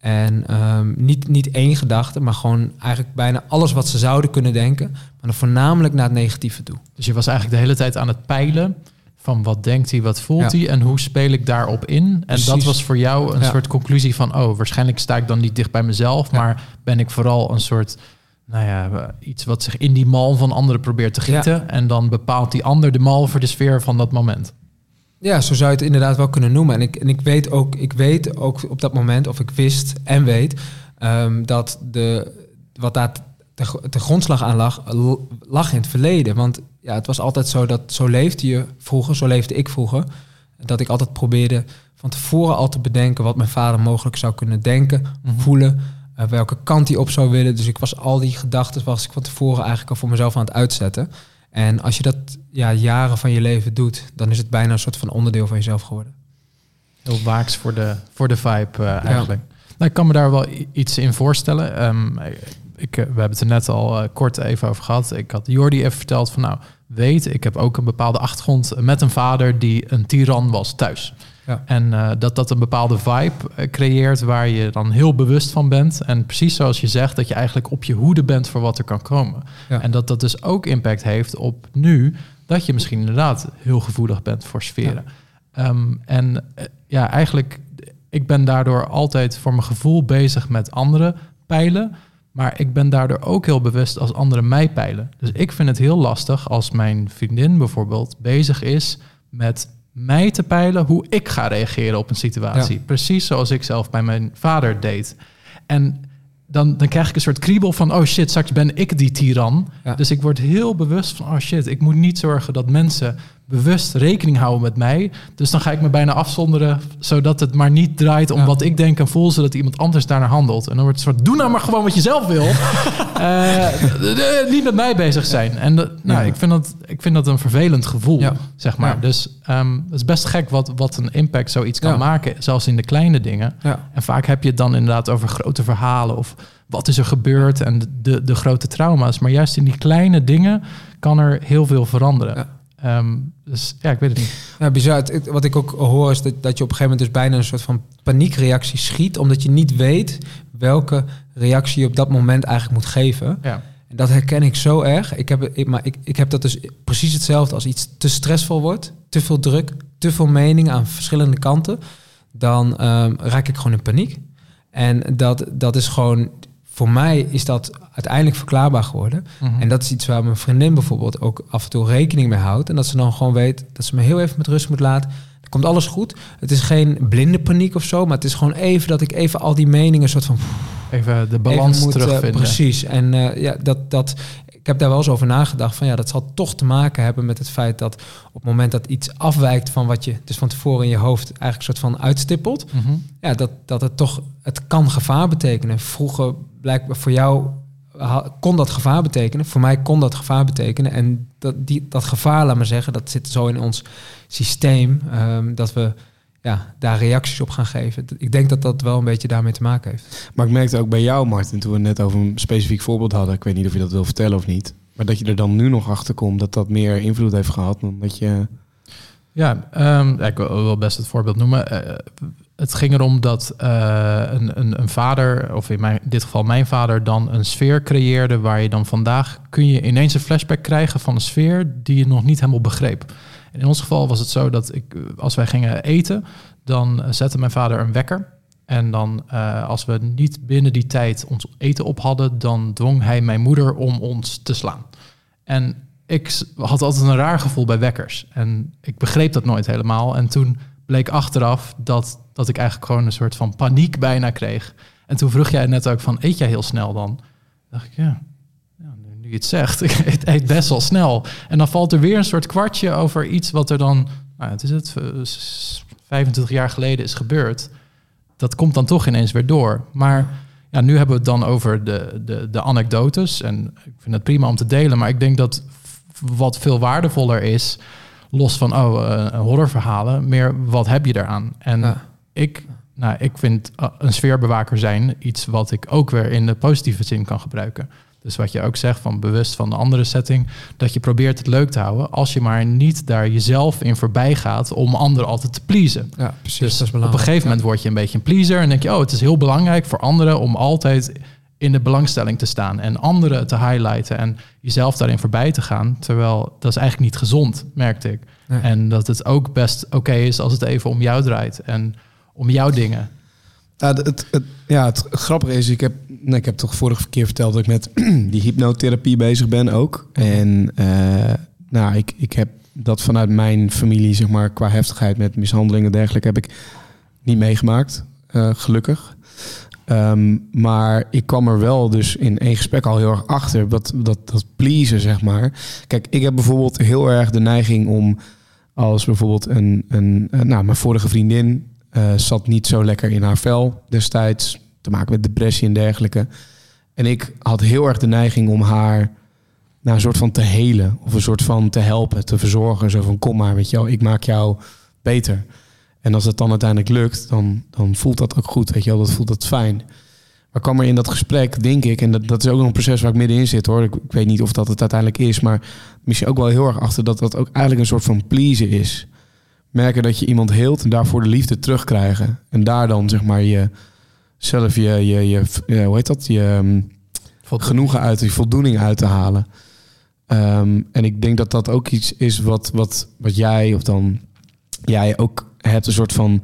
En ehm, niet, niet één gedachte, maar gewoon eigenlijk bijna alles wat ze zouden kunnen denken, maar dan voornamelijk naar het negatieve toe. Dus je was eigenlijk de hele tijd aan het peilen van wat denkt hij, wat voelt Ja. hij en hoe speel ik daarop in. En dat was voor jou een Ja. soort conclusie van, oh, waarschijnlijk sta ik dan niet dicht bij mezelf, Ja. maar ben ik vooral een soort, nou ja, iets wat zich in die mal van anderen probeert te gieten. En dan bepaalt die ander de mal voor de sfeer van dat moment. Ja, zo zou je het inderdaad wel kunnen noemen. En ik, en ik weet ook, ik weet ook op dat moment, of ik wist en weet, ehm, dat de, wat daar de, de grondslag aan lag, lag in het verleden. Want ja, het was altijd zo dat zo leefde je vroeger, zo leefde ik vroeger. Dat ik altijd probeerde van tevoren al te bedenken wat mijn vader mogelijk zou kunnen denken, Mhm. voelen, eh, welke kant hij op zou willen. Dus ik was al die gedachten was ik van tevoren eigenlijk al voor mezelf aan het uitzetten. En als je dat ja, jaren van je leven doet, dan is het bijna een soort van onderdeel van jezelf geworden. Heel waaks voor de, voor de vibe eh, eigenlijk. Nou, ik kan me daar wel iets in voorstellen. Ehm, ik, eh, we hebben het er net al eh, kort even over gehad. Ik had Jordi even verteld van nou, weet, ik heb ook een bepaalde achtergrond met een vader die een tiran was thuis. Ja. En eh, dat dat een bepaalde vibe eh, creëert waar je dan heel bewust van bent. En precies zoals je zegt, dat je eigenlijk op je hoede bent voor wat er kan komen. Ja. En dat dat dus ook impact heeft op nu, dat je misschien inderdaad heel gevoelig bent voor sferen. Ehm, en eh, ja, eigenlijk, ik ben daardoor altijd voor mijn gevoel bezig met andere pijlen. Maar ik ben daardoor ook heel bewust als anderen mij peilen. Dus ik vind het heel lastig als mijn vriendin bijvoorbeeld bezig is met mij te peilen hoe ik ga reageren op een situatie. Precies zoals ik zelf bij mijn vader deed. En dan, dan krijg ik een soort kriebel van, oh shit, straks ben ik die tiran. Ja. Dus ik word heel bewust van, oh shit, ik moet niet zorgen dat mensen bewust rekening houden met mij. Dus dan ga ik me bijna afzonderen, zodat het maar niet draait om Ja. wat ik denk en voel, zodat iemand anders daarnaar handelt. En dan wordt het soort, doe nou maar gewoon wat je zelf wil. Eh, d- d- niet met mij bezig zijn. En dat- nou, Ja. ik, vind dat, ik vind dat een vervelend gevoel, Ja. zeg maar. Dus ehm, het is best gek wat, wat een impact zoiets kan maken, zelfs in de kleine dingen. En vaak heb je het dan inderdaad over grote verhalen of wat is er gebeurd en de, de, de grote trauma's. Maar juist in die kleine dingen kan er heel veel veranderen. Ehm, dus ja, ik weet het niet. Ja, bizar. Het- Wat ik ook hoor is dat, dat je op een gegeven moment dus bijna een soort van paniekreactie schiet, omdat je niet weet welke reactie je op dat moment eigenlijk moet geven. Ja. En dat herken ik zo erg. Ik heb, ik, maar ik, ik heb dat dus precies hetzelfde als iets te stressvol wordt, te veel druk, te veel meningen aan verschillende kanten, dan ehm, raak ik gewoon in paniek. En dat, dat is gewoon, voor mij is dat uiteindelijk verklaarbaar geworden. Mhm. En dat is iets waar mijn vriendin bijvoorbeeld ook af en toe rekening mee houdt. En dat ze dan gewoon weet dat ze me heel even met rust moet laten. Er komt alles goed. Het is geen blinde paniek of zo, maar het is gewoon even dat ik even al die meningen soort van Even de balans even moet, eh, terugvinden. precies. En eh, ja, dat, dat, ik heb daar wel eens over nagedacht. Van ja, dat zal toch te maken hebben met het feit dat op het moment dat iets afwijkt van wat je dus van tevoren in je hoofd eigenlijk soort van uitstippelt, Mhm. ja, dat, dat het toch, het kan gevaar betekenen. Vroeger blijkbaar voor jou kon dat gevaar betekenen. Voor mij kon dat gevaar betekenen. En dat, die, dat gevaar, laat maar zeggen, dat zit zo in ons systeem, ehm, dat we ja, daar reacties op gaan geven. Ik denk dat dat wel een beetje daarmee te maken heeft. Maar ik merkte ook bij jou, Martin, toen we net over een specifiek voorbeeld hadden. Ik weet niet of je dat wil vertellen of niet. Maar dat je er dan nu nog achter komt dat dat meer invloed heeft gehad dan dat je... Ja, ehm, ja, ik wil wil best het voorbeeld noemen. Eh, het ging erom dat eh, een, een, een vader, of in, mijn, dit geval mijn vader, dan een sfeer creëerde waar je dan vandaag kun je ineens een flashback krijgen van een sfeer die je nog niet helemaal begreep. In ons geval was het zo dat ik, eh, als wij gingen eten, dan eh, zette mijn vader een wekker. En dan, als we niet binnen die tijd ons eten op hadden, dan dwong hij mijn moeder om ons te slaan. En ik had altijd een raar gevoel bij wekkers. En ik begreep dat nooit helemaal. En toen bleek achteraf dat, dat ik eigenlijk gewoon een soort van paniek bijna kreeg. En toen vroeg jij net ook van, eet jij heel snel dan? dacht ik, ja, ja nu, je het zegt, ik eet, best wel snel. En dan valt er weer een soort kwartje over iets wat er dan, nou, het is het, eh, s- 25 jaar geleden is gebeurd. Dat komt dan toch ineens weer door. Maar ja, nu hebben we het dan over de, de, de anekdotes. En ik vind het prima om te delen. Maar ik denk dat wat veel waardevoller is, los van oh, eh, horrorverhalen, meer wat heb je eraan? En Ja. ik, nou, ik vind uh, een sfeerbewaker zijn iets wat ik ook weer in de positieve zin kan gebruiken. Dus wat je ook zegt van bewust van de andere setting, dat je probeert het leuk te houden, als je maar niet daar jezelf in voorbij gaat om anderen altijd te pleasen. Ja, precies. Dus dat is op een gegeven moment word je een beetje een pleaser en denk je, oh, het is heel belangrijk voor anderen om altijd in de belangstelling te staan en anderen te highlighten en jezelf daarin voorbij te gaan. Terwijl dat is eigenlijk niet gezond, merkte ik. Nee. En dat het ook best oké is als het even om jou draait en om jouw dingen. Ja, het, ja, het grappige is, ik heb, nee, ik heb toch vorige keer verteld dat ik met die hypnotherapie bezig ben ook. En eh, nou, ik, ik heb dat vanuit mijn familie, zeg maar, qua heftigheid met mishandeling en dergelijke, heb ik niet meegemaakt, eh, gelukkig. Ehm, maar ik kwam er wel dus in één gesprek al heel erg achter, dat, dat, dat pleasen, zeg maar. Kijk, ik heb bijvoorbeeld heel erg de neiging om als bijvoorbeeld een, een, nou, mijn vorige vriendin eh, zat niet zo lekker in haar vel destijds, te maken met depressie en dergelijke. En ik had heel erg de neiging om haar nou, een soort van te helen of een soort van te helpen, te verzorgen. Zo van kom maar, weet je wel, ik maak jou beter. En als het dan uiteindelijk lukt, dan, dan voelt dat ook goed, weet je wel, dat voelt dat fijn. Maar kwam er in dat gesprek, denk ik, en dat, dat is ook nog een proces waar ik middenin zit hoor. Ik, ik weet niet of dat het uiteindelijk is, maar misschien ook wel heel erg achter dat dat ook eigenlijk een soort van pleasen is. Merken dat je iemand heelt en daarvoor de liefde terugkrijgen. En daar dan zeg maar je zelf je, je, je, hoe heet dat? Je ehm, genoegen uit, je voldoening uit te halen. Ehm, en ik denk dat dat ook iets is wat, wat, wat jij of dan jij ook hebt. Een soort van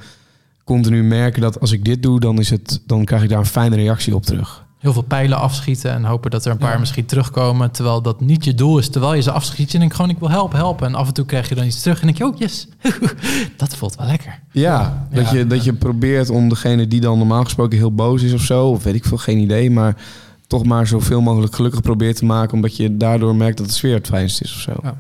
continu merken dat als ik dit doe, dan, is het, dan krijg ik daar een fijne reactie op terug. Heel veel pijlen afschieten en hopen dat er een paar Ja. misschien terugkomen. Terwijl dat niet je doel is. Terwijl je ze afschiet, je denkt gewoon ik wil helpen, helpen. En af en toe krijg je dan iets terug en denk je, oh yes, dat voelt wel lekker. Ja, dat, je, dat je probeert om degene die dan normaal gesproken heel boos is of zo, of weet ik veel, geen idee, maar toch maar zoveel mogelijk gelukkig probeert te maken, omdat je daardoor merkt dat de sfeer het fijnst is of zo. Ja.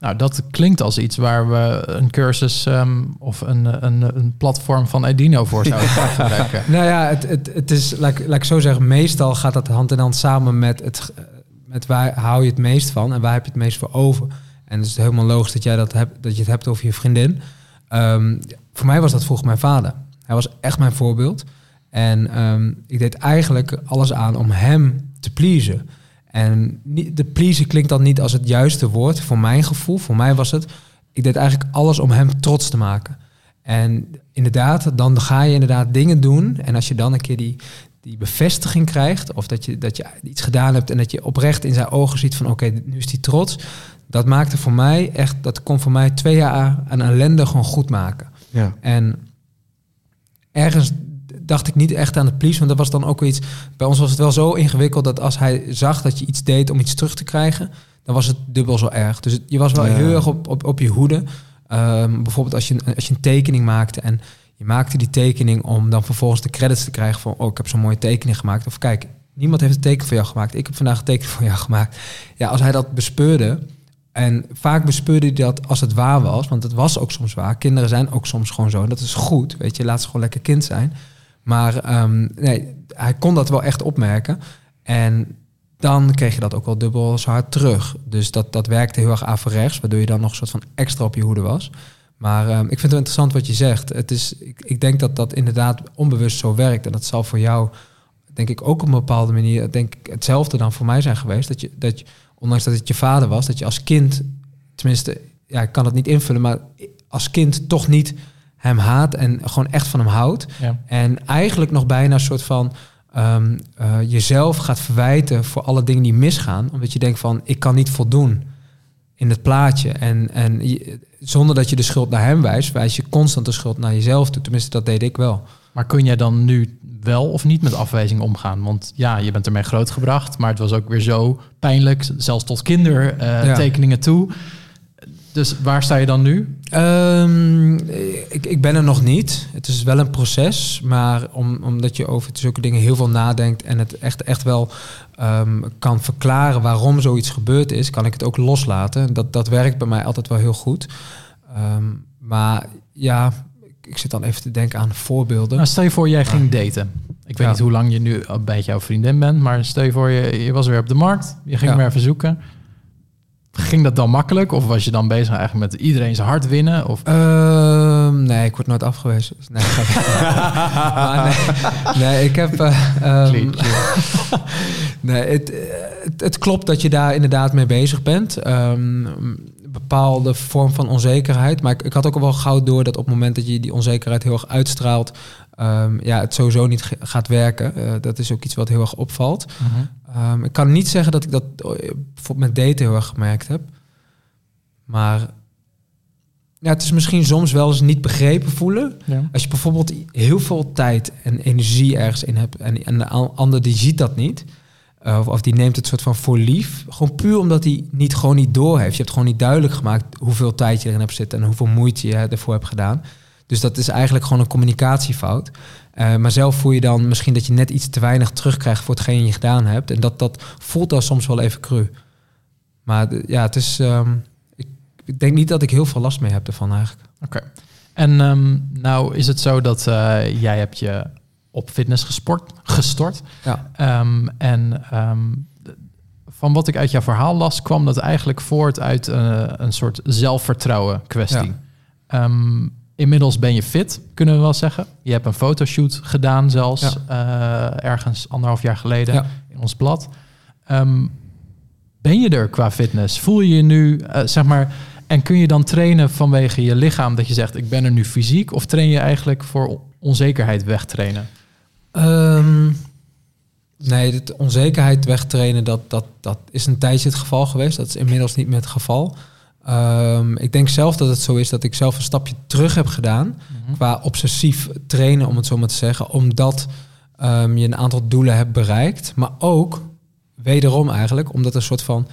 Nou, dat klinkt als iets waar we een cursus ehm, of een, een, een platform van Edino voor zouden kunnen gebruiken. Nou ja, het, het, het is, laat, ik- laat ik zo zeggen, meestal gaat dat hand in hand samen met, het, eh, met waar hou je het meest van en waar heb je het meest voor over. En het is helemaal logisch dat jij dat hebt, dat je het hebt over je vriendin. Ehm, voor mij was dat vroeger mijn vader. Hij was echt mijn voorbeeld. En ehm, ik deed eigenlijk alles aan om hem te pleasen. En de pleasen klinkt dan niet als het juiste woord voor mijn gevoel. Voor mij was het, ik deed eigenlijk alles om hem trots te maken. En inderdaad, dan ga je inderdaad dingen doen. En als je dan een keer die, die bevestiging krijgt, of dat je, dat je iets gedaan hebt en dat je oprecht in zijn ogen ziet van oké, nu is hij trots. Dat maakte voor mij echt, dat kon voor mij twee jaar aan ellende gewoon goed maken. Ja. En ergens dacht ik niet echt aan het please, want dat was dan ook iets. Bij ons was het wel zo ingewikkeld dat als hij zag dat je iets deed om iets terug te krijgen, dan was het dubbel zo erg. Dus het- je was wel Ja. heel erg op, op, op je hoede. Ehm, bijvoorbeeld als je, een- als je een tekening maakte en je maakte die tekening om dan vervolgens de credits te krijgen van, oh, ik heb zo'n mooie tekening gemaakt. Of kijk, niemand heeft een teken voor jou gemaakt. Ik heb vandaag een teken voor jou gemaakt. Ja, als hij dat bespeurde, en vaak bespeurde hij dat als het waar was, want het was ook soms waar. Kinderen zijn ook soms gewoon zo. En dat is goed, weet je, laat ze gewoon lekker kind zijn. Maar ehm, nee, hij kon dat wel echt opmerken. En dan kreeg je dat ook wel dubbel zo hard terug. Dus dat, dat werkte heel erg averechts, waardoor je dan nog een soort van extra op je hoede was. Maar ehm, ik vind het wel interessant wat je zegt. Het is, ik, ik denk dat dat inderdaad onbewust zo werkt. En dat zal voor jou, denk ik, ook op een bepaalde manier, denk ik, hetzelfde dan voor mij zijn geweest. Dat je, dat je, ondanks dat het je vader was, dat je als kind, tenminste, ja, ik kan het niet invullen, maar als kind toch niet hem haat en gewoon echt van hem houdt. Ja. En eigenlijk nog bijna een soort van ehm, eh, jezelf gaat verwijten voor alle dingen die misgaan. Omdat je denkt van, ik kan niet voldoen in het plaatje. En, en je- zonder dat je de schuld naar hem wijst, wijs je constant de schuld naar jezelf toe. Tenminste, dat deed ik wel. Maar kun jij dan nu wel of niet met afwijzing omgaan? Want ja, je bent ermee grootgebracht, maar het was ook weer zo pijnlijk, zelfs tot kindertekeningen toe. Dus waar sta je dan nu? Ehm, ik, ik ben er nog niet. Het is wel een proces, maar om, omdat je over zulke dingen heel veel nadenkt en het echt, echt wel ehm, kan verklaren waarom zoiets gebeurd is, kan ik het ook loslaten. Dat, dat werkt bij mij altijd wel heel goed. Ehm, maar ja, ik, ik zit dan even te denken aan voorbeelden. Nou, stel je voor, jij ging daten. Ik weet Ja. niet hoe lang je nu bij jouw vriendin bent, maar stel je voor, je, je was weer op de markt, je ging Ja. weer even zoeken. Ging dat dan makkelijk? Of was je dan bezig eigenlijk met iedereen zijn hart winnen? Of Ehm, nee, ik word nooit afgewezen. Dus Nee, maar nee, nee, ik heb. eh, ehm, nee, het, het, het klopt dat je daar inderdaad mee bezig bent. Ehm, bepaalde vorm van onzekerheid. Maar ik, ik had ook al wel gauw door dat op het moment dat je die onzekerheid heel erg uitstraalt, ja, het sowieso niet gaat werken. Eh, dat is ook iets wat heel erg opvalt. Ehm, ik kan niet zeggen dat ik dat eh, bijvoorbeeld met daten heel erg gemerkt heb. Maar ja, het is misschien soms wel eens niet begrepen voelen. Ja. Als je bijvoorbeeld heel veel tijd en energie ergens in hebt en, en de ander die ziet dat niet. eh, of, of die neemt het soort van voor lief. Gewoon puur omdat hij niet, gewoon niet door heeft. Je hebt gewoon niet duidelijk gemaakt hoeveel tijd je erin hebt zitten en hoeveel moeite je ervoor hebt gedaan. Dus dat is eigenlijk gewoon een communicatiefout. Eh, maar zelf voel je dan misschien dat je net iets te weinig terugkrijgt voor hetgeen je gedaan hebt. En dat, dat voelt dan soms wel even cru. Maar de- ja, het is. ehm, ik, ik denk niet dat ik heel veel last mee heb ervan eigenlijk. Oké. En ehm, nou is het zo dat eh, jij hebt je op fitness gesport, gestort. Ja. Ehm, en van wat ik uit jouw verhaal las, kwam dat eigenlijk voort uit eh, een soort zelfvertrouwen kwestie. Ehm, inmiddels ben je fit, kunnen we wel zeggen. Je hebt een fotoshoot gedaan zelfs, eh, ergens anderhalf jaar geleden Ja. in ons blad. Ehm, ben je er qua fitness? Voel je je nu, eh, zeg maar, en kun je dan trainen vanwege je lichaam dat je zegt, ik ben er nu fysiek? Of train je eigenlijk voor onzekerheid wegtrainen? Ehm, nee, de onzekerheid wegtrainen, dat, dat, dat is een tijdje het geval geweest. Dat is inmiddels niet meer het geval. Ehm, ik denk zelf dat het zo is dat ik zelf een stapje terug heb gedaan qua obsessief trainen, om het zo maar te zeggen, omdat ehm, je een aantal doelen hebt bereikt, maar ook wederom eigenlijk omdat er een soort van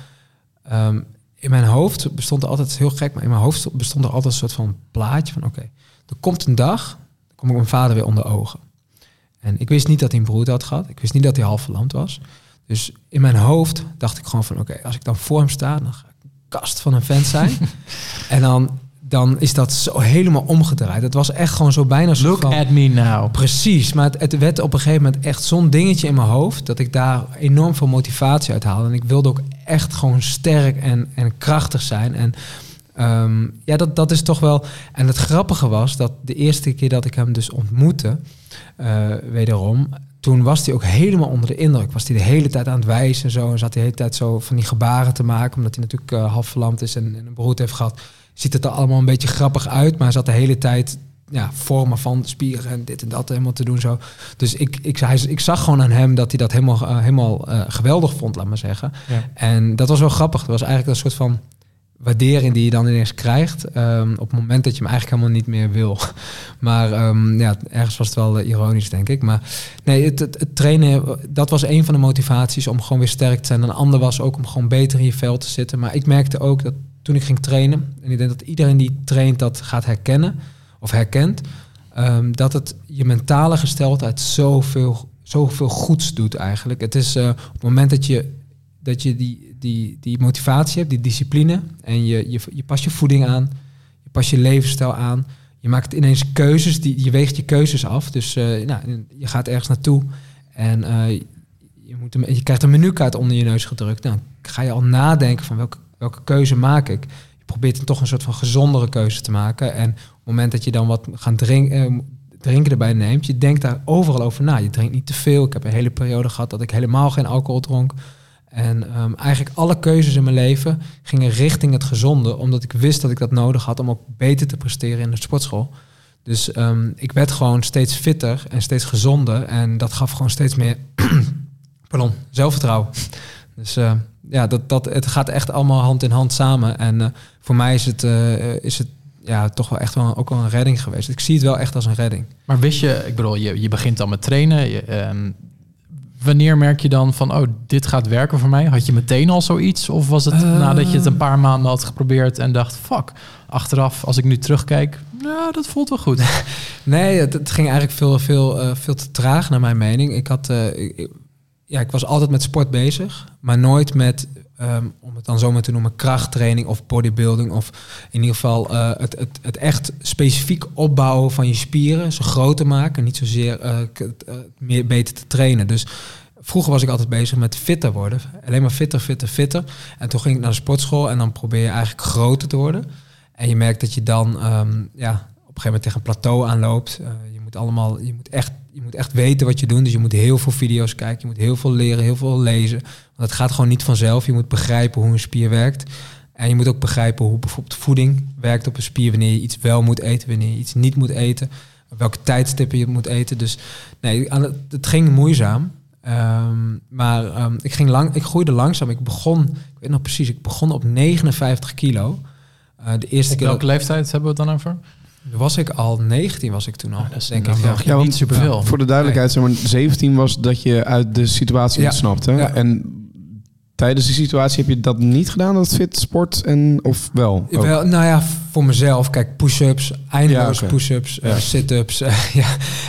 ehm, in mijn hoofd bestond er altijd het is heel gek, maar in mijn hoofd bestond er altijd een soort van plaatje van oké, er komt een dag, dan kom ik mijn vader weer onder ogen. En ik wist niet dat hij een broer had gehad. Ik wist niet dat hij half verlamd was. Dus in mijn hoofd dacht ik gewoon van... oké, als ik dan voor hem sta, dan ga ik kast van een vent zijn. en dan, dan is dat zo helemaal omgedraaid. Het was echt gewoon zo bijna zo Look van... at me now. Precies, maar het, het werd op een gegeven moment echt zo'n dingetje in mijn hoofd... dat ik daar enorm veel motivatie uit haalde. En ik wilde ook echt gewoon sterk en, en krachtig zijn. En ehm, ja, dat, dat is toch wel... En het grappige was dat de eerste keer dat ik hem dus ontmoette... eh, wederom, toen was hij ook helemaal onder de indruk. Was hij de hele tijd aan het wijzen en zo. En zat hij de hele tijd zo van die gebaren te maken... omdat hij natuurlijk eh, half verlamd is en, en een brood heeft gehad... Ziet het er allemaal een beetje grappig uit, maar hij zat de hele tijd ja, vormen van spieren en dit en dat helemaal te doen zo. Dus ik, ik, hij, ik zag gewoon aan hem dat hij dat helemaal, eh, helemaal eh, geweldig vond, laat maar zeggen. Ja. En dat was wel grappig. Dat was eigenlijk een soort van waardering die je dan ineens krijgt. ehm, op het moment dat je hem eigenlijk helemaal niet meer wil. Maar ehm, ja, ergens was het wel eh, ironisch, denk ik. Maar nee, het, trainen, dat was een van de motivaties om gewoon weer sterk te zijn. Een ander was ook om gewoon beter in je vel te zitten. Maar ik merkte ook dat toen ik ging trainen, en ik denk dat iedereen die traint dat gaat herkennen of herkent, ehm, dat het je mentale gesteldheid zoveel, zoveel goeds doet eigenlijk. Het is eh, op het moment dat je, dat je die, die, die motivatie hebt, die discipline, en je, je, je past je voeding aan, je past je levensstijl aan, je maakt ineens keuzes, die, je weegt je keuzes af. Dus eh, nou, je gaat ergens naartoe en eh, je, moet je krijgt een menukaart onder je neus gedrukt. Nou, dan ga je al nadenken van welke, welke keuze maak ik. Je probeert dan toch een soort van gezondere keuze te maken. En op het moment dat je dan wat gaan drinken, eh, drinken erbij neemt, je denkt daar overal over na. Je drinkt niet te veel. Ik heb een hele periode gehad dat ik helemaal geen alcohol dronk. En ehm, eigenlijk alle keuzes in mijn leven gingen richting het gezonde, omdat ik wist dat ik dat nodig had om ook beter te presteren in de sportschool. Dus ehm, ik werd gewoon steeds fitter en steeds gezonder. En dat gaf gewoon steeds meer pardon, zelfvertrouwen. Dus eh, ja, dat, dat, het gaat echt allemaal hand in hand samen. En eh, voor mij is het, eh, is het ja, toch wel echt wel, ook wel een redding geweest. Ik zie het wel echt als een redding. Maar wist je, ik bedoel, je, je begint dan met trainen. Ehm, wanneer merk je dan van, oh, dit gaat werken voor mij? Had je meteen al zoiets? Of was het Eh. nadat je het een paar maanden had geprobeerd en dacht, fuck, achteraf, als ik nu terugkijk, nou, dat voelt wel goed. Nee, het, het ging eigenlijk veel, veel, eh, veel te traag naar mijn mening. Ik had, eh, ik- ja, ik was altijd met sport bezig, maar nooit met, ehm, om het dan zo maar te noemen, krachttraining of bodybuilding. Of in ieder geval eh, het, het, het echt specifiek opbouwen van je spieren, ze groter maken, niet zozeer eh, eh, meer beter te trainen. Dus vroeger was ik altijd bezig met fitter worden. Alleen maar fitter, fitter, fitter. En toen ging ik naar de sportschool en dan probeer je eigenlijk groter te worden. En je merkt dat je dan ehm, ja, op een gegeven moment tegen een plateau aanloopt. Je moet allemaal, je moet, echt, je moet echt weten wat je doet. Dus je moet heel veel video's kijken, je moet heel veel leren, heel veel lezen. Want het gaat gewoon niet vanzelf. Je moet begrijpen hoe een spier werkt. En je moet ook begrijpen hoe bijvoorbeeld voeding werkt op een spier. Wanneer je iets wel moet eten, wanneer je iets niet moet eten. Welke tijdstippen je moet eten. Dus nee, het, ging moeizaam. Ehm, maar ehm, ik, ging lang, ik groeide langzaam. Ik begon, ik weet nog precies, ik begon op 59 kilo. Eh, de eerste Op keer welke leeftijd hebben we het dan over? Was ik al 19, was ik toen al. dat is denk ik. Ja. Ja, want- niet superveel. Voor de duidelijkheid, zeg maar, 17 was dat je uit de situatie Ja. ontsnapte. Ja. En tijdens die situatie heb je dat niet gedaan, dat fit, sport en of wel? Wel, nou ja, voor mezelf. Kijk, push-ups, eindeloos Ja, push-ups, eh, Ja. sit-ups ja,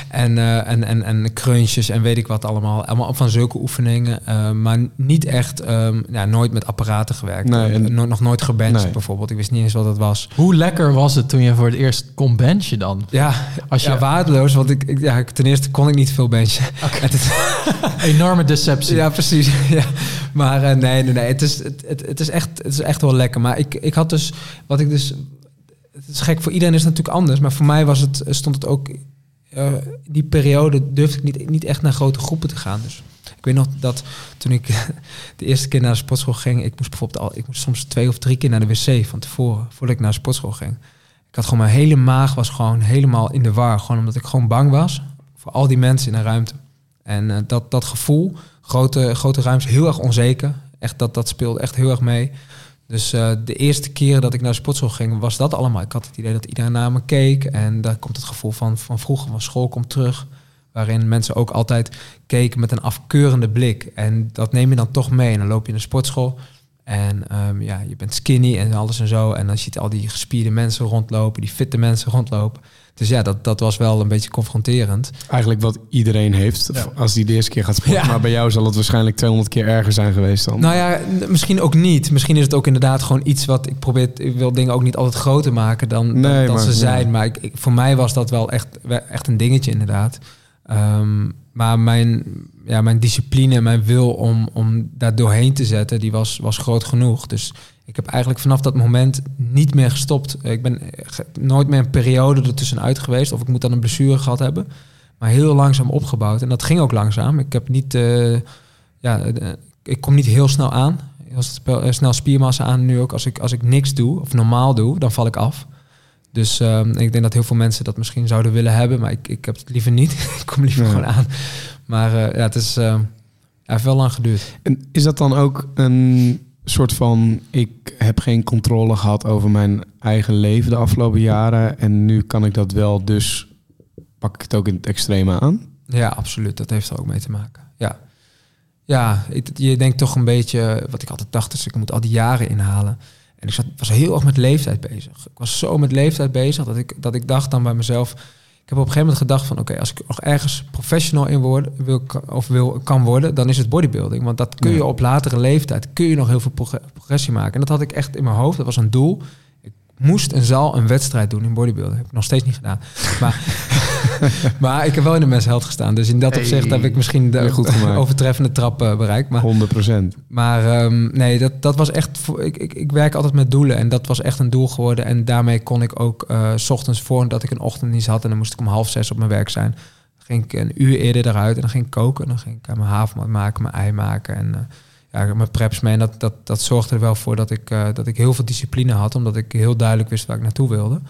en, eh, en, en, en crunches en weet ik wat allemaal. Allemaal van zulke oefeningen. eh, maar niet echt, ehm, ja, nooit met apparaten gewerkt. Nee, en- no- nog nooit gebenched Nee. bijvoorbeeld. Ik wist niet eens wat dat was. Hoe lekker was het toen je voor het eerst kon benchen dan? Ja, Als je ja waardeloos. Want ik, ik, ja, ik- ten eerste kon ik niet veel benchen. En ten- enorme deceptie. Ja, precies. ja. Maar eh, nee, nee, nee. Het is, het, het, het, is echt, het is echt wel lekker. Maar ik, ik had dus, wat ik dus, het is gek voor iedereen is het natuurlijk anders. Maar voor mij was het, stond het ook, eh, die periode durfde ik niet, niet echt naar grote groepen te gaan. Dus ik weet nog dat toen ik de eerste keer naar de sportschool ging, ik moest bijvoorbeeld al, ik moest soms twee of drie keer naar de wc van tevoren, voordat ik naar de sportschool ging. Ik had gewoon mijn hele maag was gewoon helemaal in de war, gewoon omdat ik gewoon bang was voor al die mensen in een ruimte. En eh, dat, dat gevoel, grote, grote ruimtes, heel erg onzeker. Echt, dat, dat speelde echt heel erg mee. Dus eh, de eerste keren dat ik naar de sportschool ging, was dat allemaal. Ik had het idee dat iedereen naar me keek. En daar komt het gevoel van, van vroeger, van school komt terug. Waarin mensen ook altijd keken met een afkeurende blik. En dat neem je dan toch mee. En dan loop je in de sportschool. En ehm, ja, je bent skinny en alles en zo. En dan ziet al die gespierde mensen rondlopen, die fitte mensen rondlopen. Dus ja, dat, dat was wel een beetje confronterend. Eigenlijk wat iedereen heeft Ja. als die de eerste keer gaat sporten. Ja. Maar bij jou zal het waarschijnlijk 200 keer erger zijn geweest dan. Nou ja, misschien ook niet. Misschien is het ook inderdaad gewoon iets wat ik probeer. Ik wil dingen ook niet altijd groter maken dan, dan, Nee, dan maar- ze zijn. Maar ik, ik- voor mij was dat wel echt, echt een dingetje, inderdaad. Ehm, maar mijn, ja, mijn discipline, mijn wil om, om daar doorheen te zetten, die was, was groot genoeg. Dus ik heb eigenlijk vanaf dat moment niet meer gestopt. Ik ben ge- nooit meer een periode ertussenuit geweest. Of ik moet dan een blessure gehad hebben. Maar heel langzaam opgebouwd. En dat ging ook langzaam. Ik heb niet. eh, ja, eh, ik kom niet heel snel aan. Als het eh, snel spiermassa aan nu ook. Als ik, als ik niks doe of normaal doe, dan val ik af. Dus ehm, ik denk dat heel veel mensen dat misschien zouden willen hebben, maar ik, ik heb het liever niet. ik kom liever gewoon aan. Maar eh, ja, het is eh, ja, heeft wel lang geduurd. En is dat dan ook een soort van... ik heb geen controle gehad over mijn eigen leven de afgelopen jaren... en nu kan ik dat wel, dus pak ik het ook in het extreme aan? Ja, absoluut. Dat heeft er ook mee te maken. Ja, ja je denkt toch een beetje, wat ik altijd dacht, is ik moet al die jaren inhalen. En ik zat, was heel erg met leeftijd bezig. Ik was zo met leeftijd bezig dat ik, dat ik dacht dan bij mezelf... Ik heb op een gegeven moment gedacht van... oké, als ik nog ergens professional in word, wil, of wil, kan worden... dan is het bodybuilding. Want dat kun je op latere leeftijd... kun je nog heel veel progre- progressie maken. En dat had ik echt in mijn hoofd. Dat was een doel. Moest en zal een wedstrijd doen in bodybuilding. heb ik nog steeds niet gedaan. Maar, maar ik heb wel in de mensheld gestaan. Dus in dat Hey. opzicht heb ik misschien de goed overtreffende trap eh, bereikt. Maar 100 procent. maar ehm, nee, dat, dat was echt. Ik, ik, ik werk altijd met doelen en dat was echt een doel geworden. En daarmee kon ik ook eh, s ochtends voordat ik een ochtenddienst had en dan moest ik om half zes op mijn werk zijn. Dan ging ik een uur eerder eruit en dan ging ik koken. En dan ging ik mijn havermout maken, mijn ei maken en eh, ja, mijn preps mee. En dat, dat, dat zorgde er wel voor dat ik, eh, dat ik heel veel discipline had, omdat ik heel duidelijk wist waar ik naartoe wilde.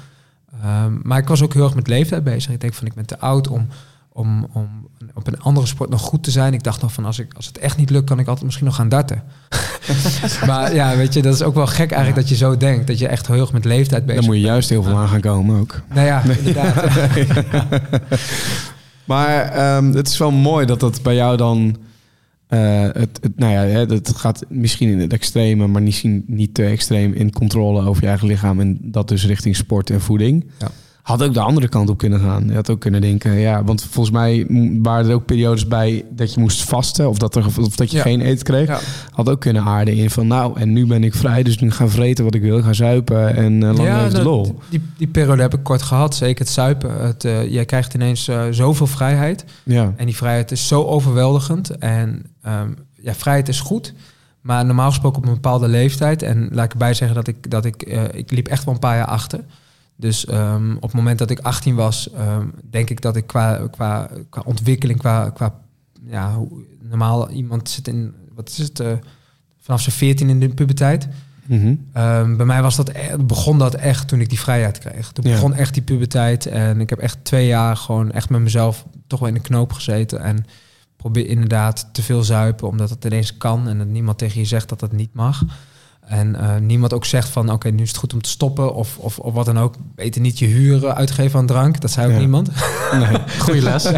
Ehm, maar ik was ook heel erg met leeftijd bezig. Ik denk van ik ben te oud om, om, om op een andere sport nog goed te zijn. Ik dacht nog van als, ik, als het echt niet lukt, kan ik altijd misschien nog gaan darten. maar ja, weet je, dat is ook wel gek eigenlijk dat je zo denkt. Dat je echt heel erg met leeftijd bezig Daar moet je juist heel veel aan gaan komen ook. Nou ja, inderdaad. Maar ehm, het is wel mooi dat dat bij jou dan... eh, het, het, nou ja, het gaat misschien in het extreme, maar misschien niet te extreem in controle over je eigen lichaam. En dat dus richting sport en voeding. Ja. Had ook de andere kant op kunnen gaan. Je had ook kunnen denken, ja, want volgens mij waren er ook periodes bij dat je moest vasten of dat, er, of dat je Ja. geen eten kreeg. Ja. Had ook kunnen aarden in van, nou, en nu ben ik vrij, dus nu ga vreten wat ik wil, ga zuipen en uh, lang de lol. Die, die periode heb ik kort gehad. Zeker het zuipen. Het, eh, jij krijgt ineens eh, zoveel vrijheid. Ja. En die vrijheid is zo overweldigend. En ehm, ja, vrijheid is goed. Maar normaal gesproken op een bepaalde leeftijd. En laat ik erbij zeggen dat ik, dat ik, ik liep echt wel een paar jaar achter. Dus ehm, op het moment dat ik 18 was, ehm, denk ik dat ik qua, qua, qua ontwikkeling, qua, qua ja, hoe, normaal iemand zit in, wat is het, eh, vanaf zijn 14 in de puberteit. Mhm. Ehm, bij mij was dat e- begon dat echt toen ik die vrijheid kreeg. Toen Ja. begon echt die puberteit. En ik heb echt twee jaar gewoon echt met mezelf toch wel in de knoop gezeten. En probeer inderdaad te veel zuipen, omdat het ineens kan. En dat niemand tegen je zegt dat dat niet mag. En eh, niemand ook zegt van oké, nu is het goed om te stoppen. Of, of, of wat dan ook. Beter niet je huren uitgeven aan drank. Dat zei ook Ja. niemand. Nee. Goeie les.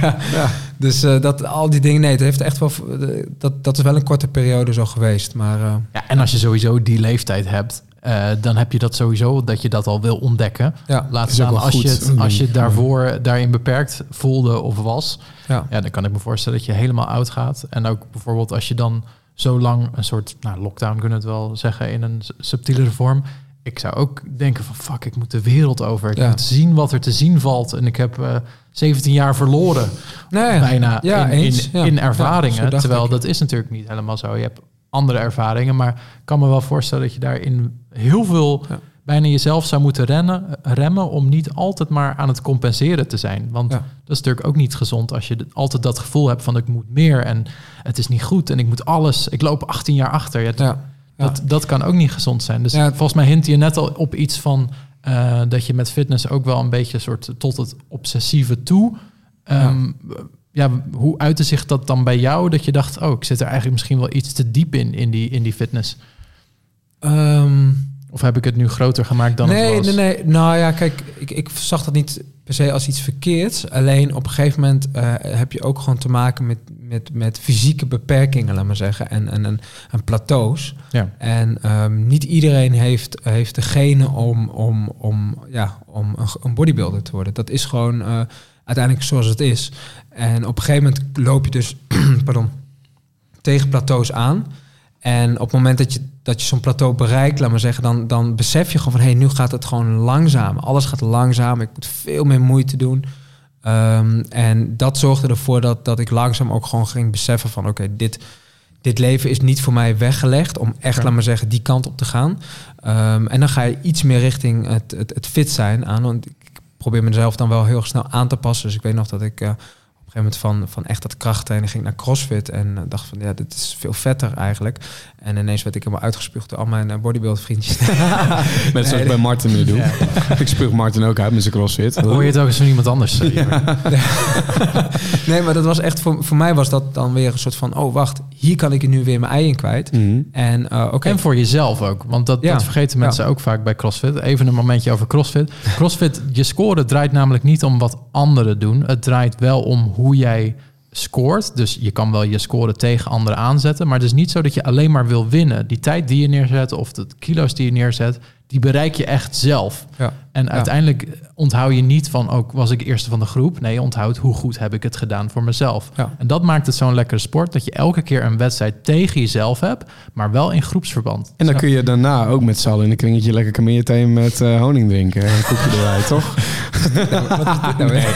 ja. Dus eh, dat, al die dingen, nee, het heeft echt wel. eh, Dat, dat is wel een korte periode zo geweest. Maar eh, Ja, en als je sowieso die leeftijd hebt, eh, dan heb je dat sowieso dat je dat al wil ontdekken. ja, Laat staan wel als goed, je, het, als je daarvoor daarin beperkt voelde of was. ja. Ja, dan kan ik me voorstellen dat je helemaal oud gaat. En ook bijvoorbeeld als je dan zo lang een soort nou, lockdown kunnen we het wel zeggen in een subtielere vorm. Ik zou ook denken van fuck, ik moet de wereld over. Ik Ja. moet zien wat er te zien valt. En ik heb eh 17 jaar verloren Nee, bijna ja, in, eens. in, Ja. in Ja, ervaringen. terwijl ik. dat is natuurlijk niet helemaal zo. Je hebt andere ervaringen, maar ik kan me wel voorstellen dat je daarin heel veel. Bijna jezelf zou moeten rennen, remmen om niet altijd maar aan het compenseren te zijn. Want Ja. dat is natuurlijk ook niet gezond als je altijd dat gevoel hebt van ik moet meer en het is niet goed en ik moet alles. Ik loop 18 jaar achter. Ja, dat, dat kan ook niet gezond zijn. Dus Ja. volgens mij hint je net al op iets van eh, dat je met fitness ook wel een beetje soort tot het obsessieve toe. Ehm, ja. hoe uitte zich dat dan bij jou? Dat je dacht, oh, ik zit er eigenlijk misschien wel iets te diep in, in die, in die fitness. Ehm, Of heb ik het nu groter gemaakt dan nee, het was? nee, nee. Nou ja, kijk, ik, ik zag dat niet per se als iets verkeerds. Alleen op een gegeven moment eh, heb je ook gewoon te maken met, met met, fysieke beperkingen, laat maar zeggen, en, en, en, en plateaus. Ja. En ehm, niet iedereen heeft, heeft de genen om, om, om, ja, om een, een bodybuilder te worden. Dat is gewoon eh, uiteindelijk zoals het is. En op een gegeven moment loop je dus pardon, tegen plateaus aan. En op het moment dat je, dat je zo'n plateau bereikt, laat maar zeggen, dan, dan besef je gewoon van hé, hey, nu gaat het gewoon langzaam. Alles gaat langzaam. Ik moet veel meer moeite doen. Ehm, en dat zorgde ervoor dat, dat ik langzaam ook gewoon ging beseffen van oké, dit, dit leven is niet voor mij weggelegd om echt, Ja. laat maar zeggen, die kant op te gaan. Ehm, en dan ga je iets meer richting het, het, het fit zijn aan. Want ik probeer mezelf dan wel heel snel aan te passen. Dus ik weet nog dat ik eh, een gegeven moment van, van echt dat krachttrainen ging naar crossfit. En eh, dacht van ja, dit is veel vetter eigenlijk. En ineens werd ik helemaal uitgespuugd door al mijn eh, bodybuild vriendjes. Met zoals ik bij Martin nu doe. Ik spuug Martin ook uit met zijn crossfit. Hoor je het ook eens van iemand anders? nee, maar dat was echt voor, voor mij was dat dan weer een soort van oh wacht, hier kan ik nu weer mijn ei in kwijt. Mhm. En eh, oké, En voor jezelf ook. Want dat, Ja. dat vergeten mensen ook vaak bij CrossFit. Even een momentje over CrossFit. CrossFit, je score draait namelijk niet om wat anderen doen. Het draait wel om hoe jij scoort. Dus je kan wel je score tegen anderen aanzetten. Maar het is niet zo dat je alleen maar wil winnen. Die tijd die je neerzet of de kilo's die je neerzet... die bereik je echt zelf. ja. En uiteindelijk onthoud je niet van... ook was ik eerste van de groep. Nee, je onthoudt hoe goed heb ik het gedaan voor mezelf. Ja. En dat maakt het zo'n lekkere sport... dat je elke keer een wedstrijd tegen jezelf hebt... maar wel in groepsverband. En dan kun je daarna ook met z'n allen in een kringetje lekker kamillethee met eh, honing drinken. En een koekje erbij, toch? Nou, wat is dit nou weer?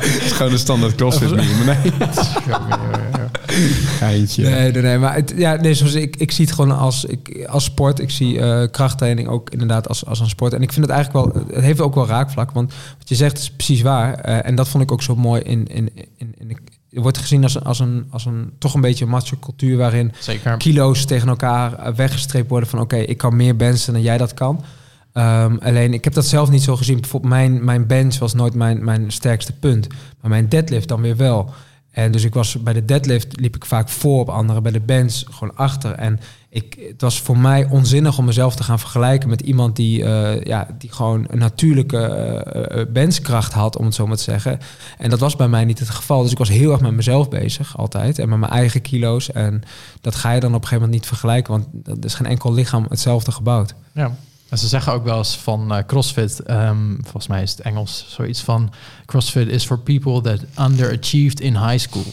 Het is gewoon een standaard crossfit meme. Nee, geintje. Nee, nee, nee. Maar het, ja, nee, zoals ik, ik zie het gewoon als, ik, als sport. Ik zie eh, krachttraining ook inderdaad als, als een sport. En ik vind het eigenlijk wel, het heeft ook wel raakvlak. Want wat je zegt is precies waar. Eh, en dat vond ik ook zo mooi in, in, in, in de- het wordt gezien als een, als een, als een toch een beetje macho cultuur waarin Zeker. kilo's tegen elkaar eh, weggestreept worden van oké, ik kan meer benchen dan jij dat kan. Ehm, alleen, ik heb dat zelf niet zo gezien. Bijvoorbeeld mijn, mijn bench was nooit mijn, mijn sterkste punt. Maar mijn deadlift dan weer wel. En dus ik was bij de deadlift liep ik vaak voor op anderen, bij de bench gewoon achter. En ik, het was voor mij onzinnig om mezelf te gaan vergelijken met iemand die, eh, ja, die gewoon een natuurlijke benchkracht had, om het zo maar te zeggen. En dat was bij mij niet het geval. Dus ik was heel erg met mezelf bezig, altijd. En met mijn eigen kilo's. En dat ga je dan op een gegeven moment niet vergelijken, want er is geen enkel lichaam hetzelfde gebouwd. Ja. Ze zeggen ook wel eens van eh, CrossFit, ehm, volgens mij is het Engels zoiets van CrossFit is for people that underachieved in high school.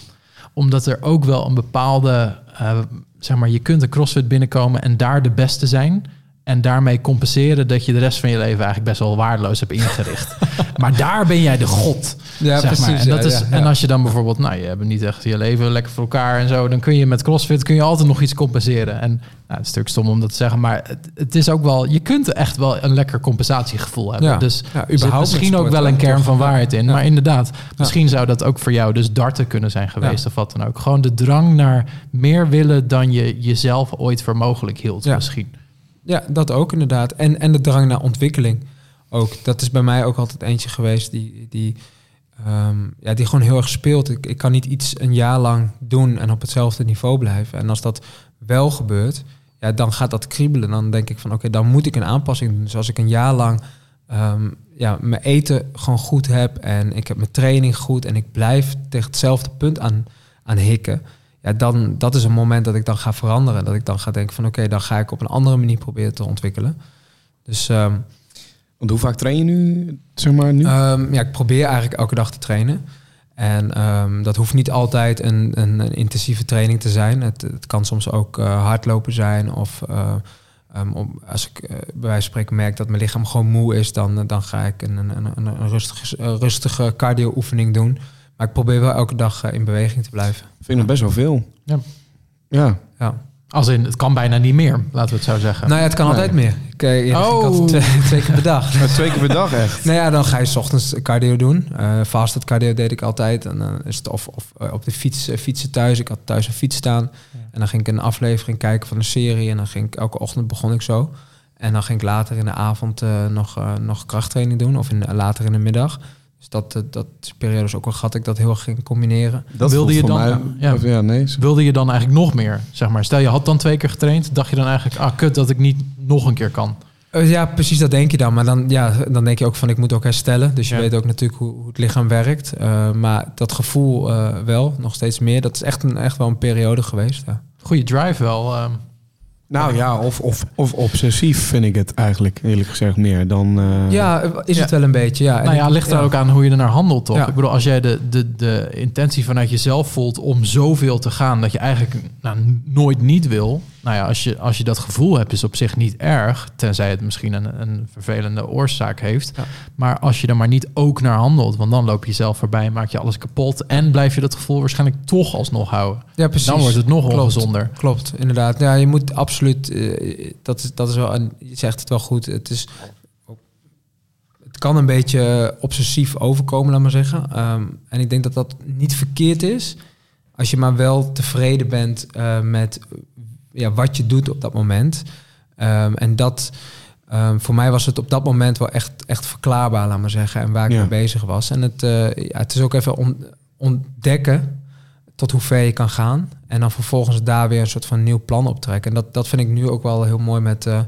Omdat er ook wel een bepaalde, eh, zeg maar, je kunt een CrossFit binnenkomen en daar de beste zijn. En daarmee compenseren dat je de rest van je leven eigenlijk best wel waardeloos hebt ingericht. maar daar ben jij de god. Ja, zeg maar. En, ja, dat is, ja, en als je dan bijvoorbeeld, nou, je hebt niet echt je leven lekker voor elkaar en zo, dan kun je met CrossFit kun je altijd nog iets compenseren. En nou, het is natuurlijk stom om dat te zeggen, maar het, het is ook wel, je kunt echt wel een lekker compensatiegevoel hebben. Dus er überhaupt misschien ook wel een kern van waarheid in. Maar inderdaad, misschien zou dat ook voor jou dus darten kunnen zijn geweest of wat dan ook. Gewoon de drang naar meer willen dan je jezelf ooit voor mogelijk hield Ja. misschien. Ja, dat ook inderdaad. En, en de drang naar ontwikkeling ook. Dat is bij mij ook altijd eentje geweest die, die, ehm, ja, die gewoon heel erg speelt. Ik, ik kan niet iets een jaar lang doen en op hetzelfde niveau blijven. En als dat wel gebeurt, ja, dan gaat dat kriebelen. Dan denk ik van oké, dan moet ik een aanpassing doen. Dus als ik een jaar lang ehm, ja, mijn eten gewoon goed heb en ik heb mijn training goed en ik blijf tegen hetzelfde punt aan, aan hikken. Ja, dan dat is een moment dat ik dan ga veranderen. Dat ik dan ga denken van oké, dan ga ik op een andere manier proberen te ontwikkelen. Dus ehm, Want hoe vaak train je nu, zeg maar, nu? Ehm, ja, ik probeer eigenlijk elke dag te trainen. En ehm, dat hoeft niet altijd een, een, een intensieve training te zijn. Het, het kan soms ook eh, hardlopen zijn. Of eh, om, als ik eh, bij wijze van spreken merk dat mijn lichaam gewoon moe is, dan, dan ga ik een, een, een, rustige, een rustige cardio-oefening doen. Maar ik probeer wel elke dag eh, in beweging te blijven. vind ik nog best wel veel. Ja. Ja. Ja. Als in, het kan bijna niet meer, laten we het zo zeggen. Nou ja, het kan Nee. altijd meer. Ik, eh, ja, ik Oh. had het twee, twee keer per dag. Maar twee keer per dag echt. Nou ja, dan ga je 's ochtends cardio doen. Eh fasted cardio deed ik altijd. En dan is het of, of eh, op de fiets eh, fietsen thuis. Ik had thuis een fiets staan. En dan ging ik een aflevering kijken van een serie. En dan ging ik elke ochtend begon ik zo. En dan ging ik later in de avond eh, nog, eh, nog krachttraining doen. Of in, later in de middag. Dus dat, eh, dat is periodes ook wel gehad dat ik dat heel erg ging combineren. Dat Wilde je dan- mij- ja. of ja, nee. Wilde je dan eigenlijk nog meer, zeg maar? Stel je had dan twee keer getraind, dacht je dan eigenlijk, ah kut dat ik niet nog een keer kan. Eh, Ja, precies dat denk je dan. Maar dan, ja, dan denk je ook van ik moet ook herstellen. Dus je Ja. weet ook natuurlijk hoe, hoe het lichaam werkt. Eh, maar dat gevoel eh, wel, nog steeds meer. Dat is echt, een, echt wel een periode geweest. Ja. Goede drive wel. ehm. Nou ja, of, of, of obsessief vind ik het eigenlijk, eerlijk gezegd, meer dan... eh, Ja, is het Ja. wel een beetje. Ja. En nou ja, ligt er ja. ook aan hoe je er naar handelt, toch? Ja. Ik bedoel, als jij de, de, de intentie vanuit jezelf voelt om zoveel te gaan dat je eigenlijk nou, nooit niet wil. Nou ja, als je, als je dat gevoel hebt, is op zich niet erg. Tenzij het misschien een, een vervelende oorzaak heeft. Ja. Maar als je er maar niet ook naar handelt, want dan loop je jezelf voorbij, maak je alles kapot. En blijf je dat gevoel waarschijnlijk toch alsnog houden. Ja, precies. Dan wordt het nog Klopt. ongezonder. Klopt, inderdaad. Ja, je moet absoluut. eh, dat, is, dat is wel. En je zegt het wel goed. Het is. Het kan een beetje obsessief overkomen, laat maar zeggen. Ehm, en ik denk dat dat niet verkeerd is. Als je maar wel tevreden bent eh, met ja, wat je doet op dat moment. Ehm, en dat. ehm, voor mij was het op dat moment wel echt, echt verklaarbaar, laat maar zeggen. En waar ik Ja. mee bezig was. En het, eh, ja, het is ook even on- ontdekken tot hoe ver je kan gaan. En dan vervolgens daar weer een soort van nieuw plan op trekken. En dat, dat vind ik nu ook wel heel mooi met, eh,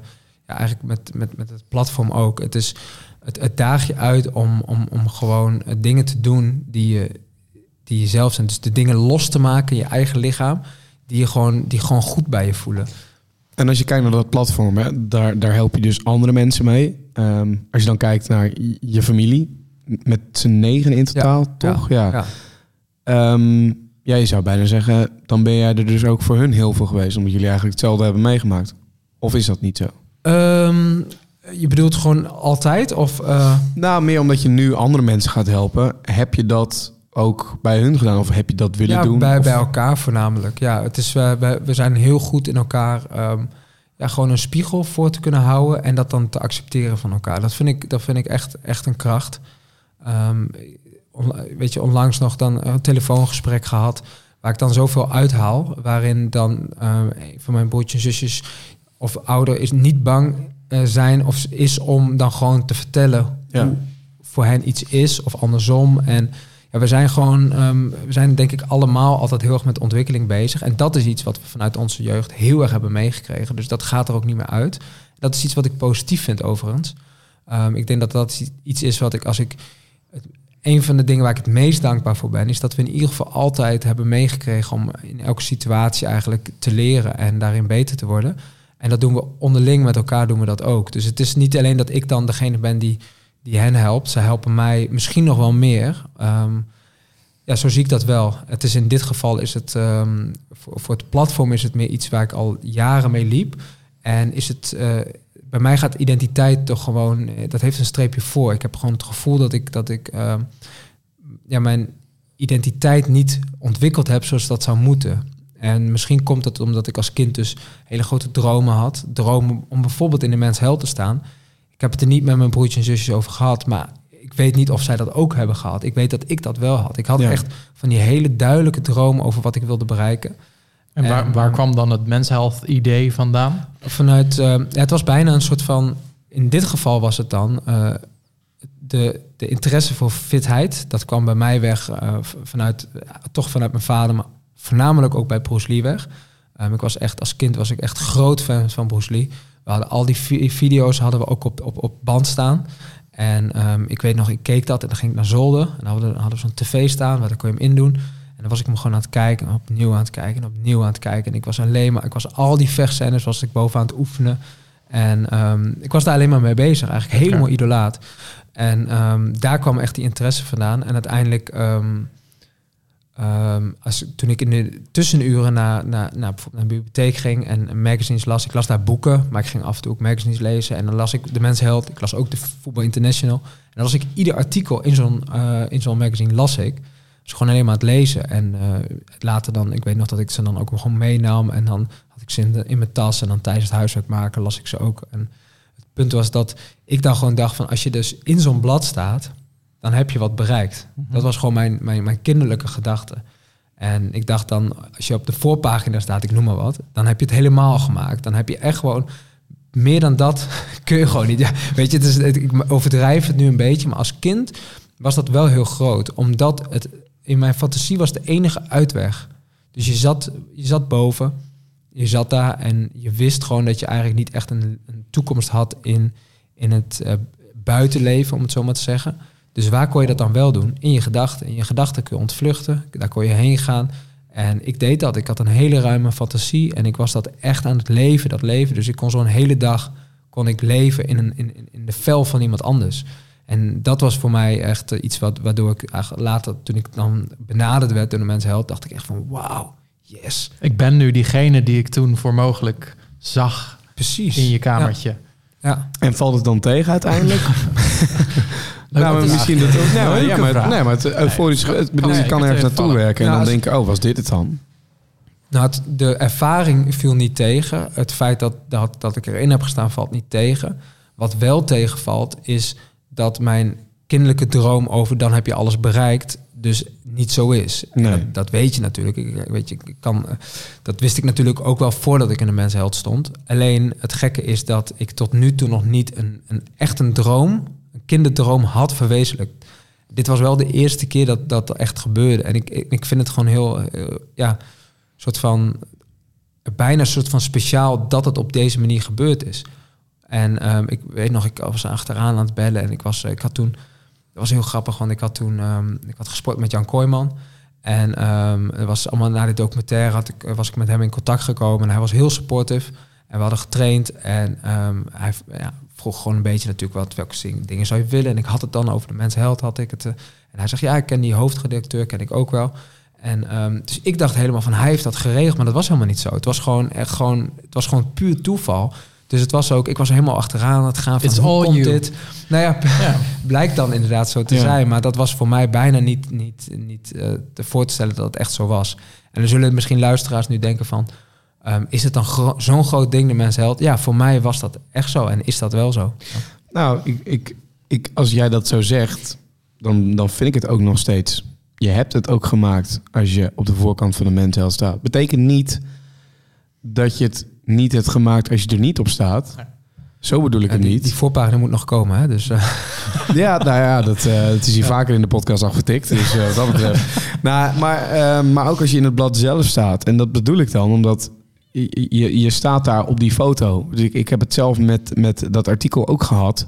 ja, eigenlijk met, met, met het platform ook. Het, is, het, het daag je uit om, om, om gewoon eh, dingen te doen die je, die je zelf zijn. Dus de dingen los te maken in je eigen lichaam, die, je gewoon, die gewoon goed bij je voelen. En als je kijkt naar dat platform, hè, daar, daar help je dus andere mensen mee. Ehm, als je dan kijkt naar je- familie, met z'n negen in totaal, toch? Ja. Ja. Ehm, ja, je zou bijna zeggen, dan ben jij er dus ook voor hun heel veel geweest, omdat jullie eigenlijk hetzelfde hebben meegemaakt. Of is dat niet zo? Ehm, je bedoelt gewoon altijd? Of, eh, Nou, meer omdat je nu andere mensen gaat helpen. Heb je dat ook bij hun gedaan? Of heb je dat willen ja, doen? Bij, Of- bij elkaar voornamelijk. Ja, het is, eh, we, we zijn heel goed in elkaar ehm, ja, gewoon een spiegel voor te kunnen houden en dat dan te accepteren van elkaar. Dat vind ik, dat vind ik echt, echt een kracht. Onla- weet je, onlangs nog dan een telefoongesprek gehad waar ik dan zoveel uithaal, waarin dan ehm, een van mijn broertjes en zusjes of ouder is niet bang eh, zijn of is om dan gewoon te vertellen Ja. hoe voor hen iets is of andersom. En we zijn gewoon, ehm, we zijn denk ik allemaal altijd heel erg met ontwikkeling bezig. En dat is iets wat we vanuit onze jeugd heel erg hebben meegekregen. Dus dat gaat er ook niet meer uit. Dat is iets wat ik positief vind overigens. Ehm, ik denk dat dat iets is wat ik als ik. Een van de dingen waar ik het meest dankbaar voor ben, is dat we in ieder geval altijd hebben meegekregen om in elke situatie eigenlijk te leren en daarin beter te worden. En dat doen we onderling met elkaar doen we dat ook. Dus het is niet alleen dat ik dan degene ben die, die hen helpt. Ze helpen mij misschien nog wel meer. Ehm, ja, zo zie ik dat wel. Het is in dit geval is het ehm, voor, het platform is het meer iets waar ik al jaren mee liep. En is het eh, bij mij gaat identiteit toch gewoon, eh, dat heeft een streepje voor. Ik heb gewoon het gevoel dat ik dat ik ehm, ja, mijn identiteit niet ontwikkeld heb zoals dat zou moeten. En misschien komt het omdat ik als kind dus hele grote dromen had. Dromen om bijvoorbeeld in de mens held te staan. Ik heb het er niet met mijn broertjes en zusjes over gehad, maar ik weet niet of zij dat ook hebben gehad. Ik weet dat ik dat wel had. Ik had Ja. echt van die hele duidelijke dromen over wat ik wilde bereiken. En waar, En- waar kwam dan het Men's Health idee vandaan? Vanuit, eh, ja, het was bijna een soort van, in dit geval was het dan, eh, de, de interesse voor fitheid. Dat kwam bij mij weg eh, vanuit, eh, toch vanuit mijn vader, maar voornamelijk ook bij Bruce Lee weg. Ehm, ik was echt, als kind was ik echt groot fan van Bruce Lee. We hadden al die vi- video's hadden we ook op, op, op band staan. En ehm, ik weet nog, ik keek dat en dan ging ik naar zolder. En dan hadden we, hadden we zo'n tv staan, waar dan kon je hem indoen. En dan was ik hem gewoon aan het kijken, en opnieuw aan het kijken, en opnieuw aan het kijken. En ik was alleen maar, ik was al die vechtscènes was ik bovenaan het oefenen. En ehm, ik was daar alleen maar mee bezig, eigenlijk helemaal idolaat. En ehm, daar kwam echt die interesse vandaan. En uiteindelijk, ehm, als, toen ik in de tussenuren naar, naar, bijvoorbeeld naar de bibliotheek ging en magazines las, ik las daar boeken, maar ik ging af en toe ook magazines lezen. En dan las ik De Mensheld, ik las ook de Voetbal International. En dan las ik ieder artikel in zo'n eh, in zo'n magazine, las ik. Dus gewoon alleen maar het lezen. En eh, later dan, ik weet nog dat ik ze dan ook gewoon meenam. En dan had ik ze in, in mijn tas. En dan tijdens het huiswerk maken las ik ze ook. En het punt was dat ik dan gewoon dacht van... als je dus in zo'n blad staat, dan heb je wat bereikt. Dat was gewoon mijn, mijn, mijn kinderlijke gedachte. En ik dacht dan, als je op de voorpagina staat, ik noem maar wat... dan heb je het helemaal gemaakt. Dan heb je echt gewoon... Meer dan dat kun je gewoon niet. Ja, weet je, het is, het- ik overdrijf het nu een beetje, maar als kind was dat wel heel groot. Omdat het in mijn fantasie was de enige uitweg. Dus je zat, je zat boven, je zat daar en je wist gewoon dat je eigenlijk niet echt een, een toekomst had in, in het eh, buitenleven, om het zo maar te zeggen. Dus waar kon je dat dan wel doen? In je gedachten. In je gedachten kun je ontvluchten. Daar kon je heen gaan. En ik deed dat. Ik had een hele ruime fantasie en ik was dat echt aan het leven, dat leven. Dus ik kon zo'n hele dag kon ik leven in, een, in, in de vel van iemand anders. En dat was voor mij echt eh, iets wat, waardoor ik eigenlijk later, toen ik dan benaderd werd door de mensen held, dacht ik echt van wauw, yes. Ik ben nu diegene die ik toen voor mogelijk zag Precies. in je kamertje. Ja. En valt het dan tegen uiteindelijk? nou, maar misschien dat ook. Nee, maar, Leuke ja, maar, nee, maar het euforisch, het, bedoel, je kan ergens naartoe werken en Ja, dan denken, oh, was dit het dan? Nou, het, de ervaring viel niet tegen. Het feit dat, dat, dat ik erin heb gestaan valt niet tegen. Wat wel tegenvalt is dat mijn kinderlijke droom over dan heb je alles bereikt, dus niet zo is. Nee. Dat, dat weet je natuurlijk. Ik, weet je, ik kan, eh, dat wist ik natuurlijk ook wel voordat ik in de mensenheld stond. Alleen het gekke is dat ik tot nu toe nog niet een, een echt een droom, kinderdroom had verwezenlijkt. Dit was wel de eerste keer dat dat echt gebeurde. En ik, ik, vind het gewoon heel, eh, ja, soort van bijna soort van speciaal dat het op deze manier gebeurd is. En ehm, ik weet nog, ik was achteraan aan het bellen en ik was, eh, ik had toen, dat was heel grappig, want ik had toen, ehm, ik had gesport met Jan Kooijman. En ehm het was allemaal na de documentaire had ik, was ik met hem in contact gekomen en hij was heel supportive. En we hadden getraind en hij ja, vroeg gewoon een beetje natuurlijk wat, welke dingen zou je willen. En ik had het dan over de mensheld, had ik het. eh, en hij zegt, ja, ik ken die hoofdredacteur, ken ik ook wel. En ehm, dus ik dacht helemaal van hij heeft dat geregeld, maar dat was helemaal niet zo. Het was gewoon echt gewoon, het was gewoon puur toeval. Dus het was ook, ik was helemaal achteraan aan het gaan van It's hoe all komt you. dit? Nou ja, Ja. blijkt dan inderdaad zo te Ja. zijn, maar dat was voor mij bijna niet, niet, niet eh, te voor te stellen dat het echt zo was. En dan zullen misschien luisteraars nu denken van, ehm, is het dan gro- zo'n groot ding de mens held? Ja, voor mij was dat echt zo en is dat wel zo. Nou, ik, ik, ik, als jij dat zo zegt, dan, dan vind ik het ook nog steeds. Je hebt het ook gemaakt als je op de voorkant van de mensheld staat. Betekent niet dat je het niet hebt gemaakt als je er niet op staat. Zo bedoel ik het die, niet. die voorpagina moet nog komen, hè? Dus eh, Ja, nou ja, dat, eh, het is hier vaker in de podcast afgetikt. Dus eh, wat dat betreft. nou, maar, maar ook als je in het blad zelf staat. En dat bedoel ik dan, omdat je, je, staat daar op die foto. Dus ik, ik heb het zelf met, met dat artikel ook gehad.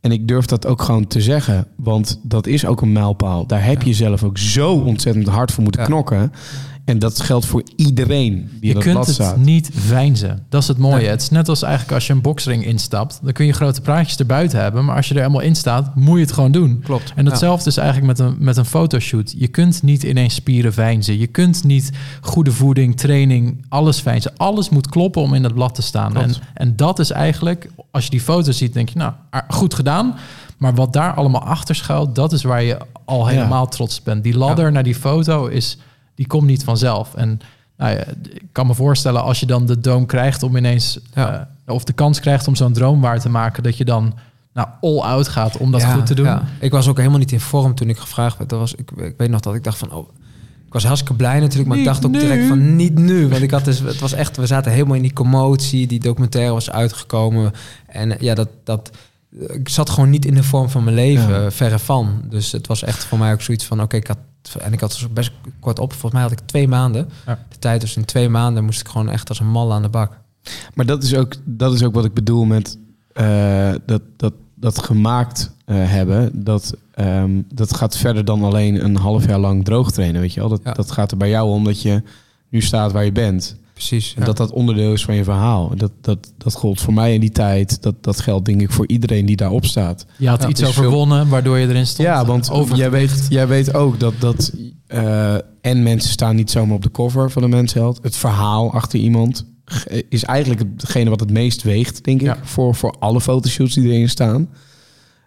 En ik durf dat ook gewoon te zeggen. Want dat is ook een mijlpaal. Daar heb je zelf ook zo ontzettend hard voor moeten knokken. En dat geldt voor iedereen die Je dat kunt het staat. niet veinzen. Dat is het mooie. Het is net als eigenlijk als je een boksring instapt. Dan kun je grote praatjes erbuiten hebben. Maar als je er helemaal in staat, moet je het gewoon doen. klopt. En datzelfde is eigenlijk met een, met een fotoshoot. Je kunt niet ineens spieren veinzen. Je kunt niet goede voeding, training, alles veinzen. Alles moet kloppen om in het blad te staan. En, Klopt. en dat is eigenlijk, als je die foto ziet, denk je, nou, ah, goed gedaan. Maar wat daar allemaal achter schuilt, dat is waar je al Ja. helemaal trots op bent. Die ladder naar die foto is, die komt niet vanzelf. En nou ja, ik kan me voorstellen als je dan de droom krijgt om ineens, Ja. eh, of de kans krijgt om zo'n droom waar te maken, dat je dan nou, all out gaat om dat Ja, goed te doen. ja. Ik was ook helemaal niet in vorm toen ik gevraagd werd. Dat was, ik, ik weet nog dat ik dacht van, oh, ik was hartstikke blij natuurlijk, maar Niet ik dacht ook nu. direct van niet nu, want ik had dus, het was echt, we zaten helemaal in die commotie, die documentaire was uitgekomen en eh, ja, dat, dat, ik zat gewoon niet in de vorm van mijn leven, Ja. verre van. Dus het was echt voor mij ook zoiets van, oké, ik had en ik had dus best kort op. Volgens mij had ik twee maanden Ja. de tijd. Dus in twee maanden moest ik gewoon echt als een mal aan de bak. Maar dat is ook, dat is ook wat ik bedoel met eh, dat, dat, dat gemaakt eh, hebben. Dat, ehm, dat gaat verder dan alleen een half jaar lang droog trainen. Weet je wel? Dat, Ja. dat gaat er bij jou om dat je nu staat waar je bent. Precies. En dat dat onderdeel is van je verhaal. Dat, dat, dat gold voor mij in die tijd. Dat, dat geldt denk ik voor iedereen die daarop staat. Je had Ja, iets overwonnen waardoor je erin stond. Ja, want jij weet, jij weet ook dat, dat eh, en mensen staan niet zomaar op de cover van de mensheld. Het verhaal achter iemand ge- is eigenlijk hetgene wat het meest weegt, denk ik, Ja. voor, voor alle fotoshoots die erin staan.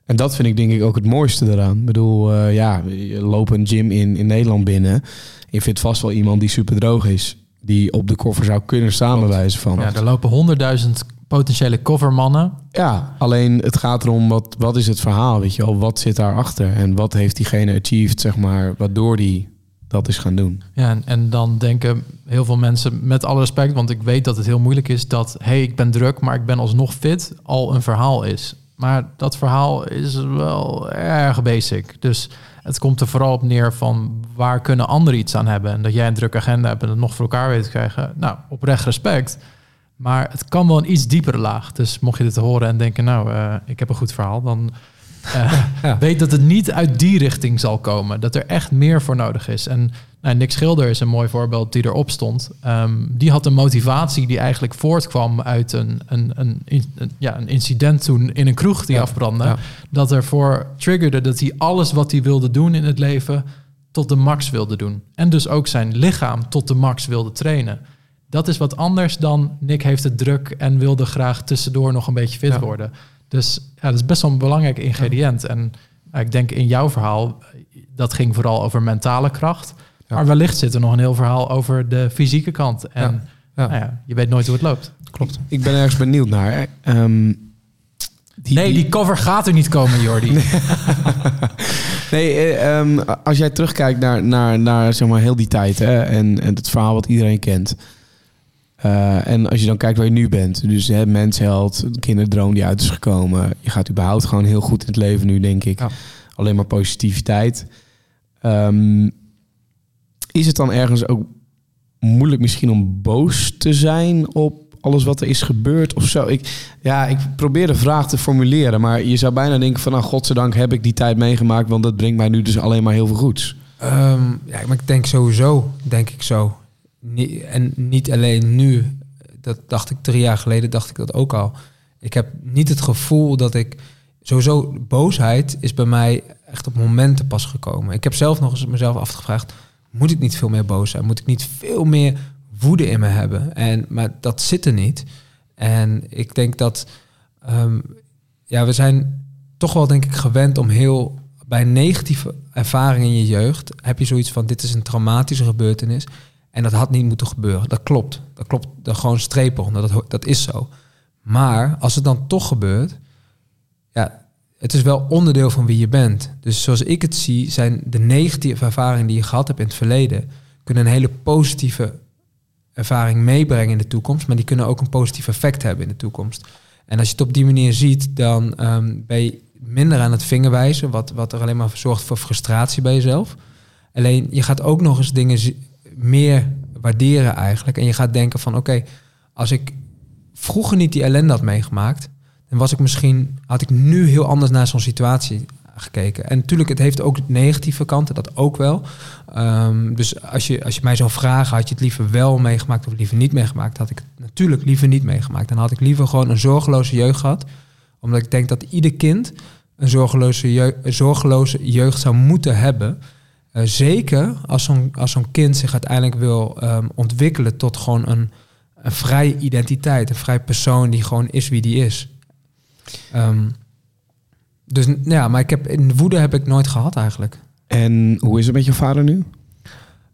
En dat vind ik denk ik ook het mooiste eraan. Ik bedoel, eh, ja, je loopt een gym in, in Nederland binnen. Je vindt vast wel iemand die super droog is. Die op de cover zou kunnen staan, wijze van. Ja, er lopen honderdduizend potentiële covermannen. Ja, alleen het gaat erom wat, wat is het verhaal, weet je wel? Wat zit daarachter? En wat heeft diegene achieved, zeg maar, waardoor die dat is gaan doen? Ja, en, en dan denken heel veel mensen, met alle respect, want ik weet dat het heel moeilijk is, dat hey, ik ben druk, maar ik ben alsnog fit, al een verhaal is. Maar dat verhaal is wel erg basic. Dus Het komt er vooral op neer van waar kunnen anderen iets aan hebben. En dat jij een drukke agenda hebt en het nog voor elkaar weet te krijgen. Nou, oprecht respect. Maar het kan wel een iets diepere laag. Dus mocht je dit horen en denken, nou, eh, ik heb een goed verhaal, dan eh, Ja. weet dat het niet uit die richting zal komen. Dat er echt meer voor nodig is. En nou, Nick Schilder is een mooi voorbeeld die erop stond. Ehm, die had een motivatie die eigenlijk voortkwam uit een, een, een, ja, een incident toen in een kroeg die Ja. afbrandde. Ja. Dat ervoor triggerde dat hij alles wat hij wilde doen in het leven tot de max wilde doen. En dus ook zijn lichaam tot de max wilde trainen. Dat is wat anders dan Nick heeft het druk en wilde graag tussendoor nog een beetje fit Ja. worden. Dus ja, dat is best wel een belangrijk ingrediënt. En ik denk in jouw verhaal, dat ging vooral over mentale kracht. Ja. Maar wellicht zit er nog een heel verhaal over de fysieke kant. En Ja. Ja. Nou ja, je weet nooit hoe het loopt. Klopt. Ik ben ergens benieuwd naar. Ehm, die- nee, die cover gaat er niet komen, Jordi. Nee, eh, ehm, als jij terugkijkt naar, naar, naar zeg maar, heel die tijd hè, en, en het verhaal wat iedereen kent. Eh, en als je dan kijkt waar je nu bent, dus hè, mensheld, kinderdroom die uit is gekomen. Je gaat überhaupt gewoon heel goed in het leven nu, denk ik. Ja. Alleen maar positiviteit. Ehm, is het dan ergens ook moeilijk misschien om boos te zijn op alles wat er is gebeurd of zo? Ik, ja, ik probeer de vraag te formuleren, maar je zou bijna denken van, nou, godzijdank heb ik die tijd meegemaakt, want dat brengt mij nu dus alleen maar heel veel goeds. Ehm, ja, maar ik denk sowieso, denk ik zo. En niet alleen nu. Dat dacht ik drie jaar geleden, dacht ik dat ook al. Ik heb niet het gevoel dat ik... Sowieso, boosheid is bij mij echt op momenten pas gekomen. Ik heb zelf nog eens mezelf afgevraagd... moet ik niet veel meer boos zijn? Moet ik niet veel meer woede in me hebben? En, maar dat zit er niet. En ik denk dat... ehm, ja, we zijn toch wel denk ik gewend om heel bij negatieve ervaring in je jeugd heb je zoiets van dit is een traumatische gebeurtenis en dat had niet moeten gebeuren. Dat klopt. Dat klopt. Dat gewoon strepen onder. Dat, dat is zo. Maar als het dan toch gebeurt, ja, het is wel onderdeel van wie je bent. Dus zoals ik het zie, zijn de negatieve ervaringen die je gehad hebt in het verleden, kunnen een hele positieve ervaring meebrengen in de toekomst, maar die kunnen ook een positief effect hebben in de toekomst. En als je het op die manier ziet, dan ehm, ben je minder aan het vingerwijzen, wat, wat er alleen maar zorgt voor frustratie bij jezelf. Alleen je gaat ook nog eens dingen meer waarderen eigenlijk. En je gaat denken van oké, als ik vroeger niet die ellende had meegemaakt, dan was ik misschien, had ik nu heel anders naar zo'n situatie gekeken. En natuurlijk, het heeft ook negatieve kanten, dat ook wel. Ehm, dus als je, als je mij zou vragen, had je het liever wel meegemaakt of liever niet meegemaakt, had ik het natuurlijk liever niet meegemaakt. Dan had ik liever gewoon een zorgeloze jeugd gehad. Omdat ik denk dat ieder kind een zorgeloze, jeugd, een zorgeloze jeugd zou moeten hebben. Eh, zeker als zo'n, als zo'n kind zich uiteindelijk wil ehm, ontwikkelen tot gewoon een, een vrije identiteit. Een vrij persoon die gewoon is wie die is. Ehm, dus ja, maar ik heb, in woede heb ik nooit gehad eigenlijk. En hoe is het met je vader nu?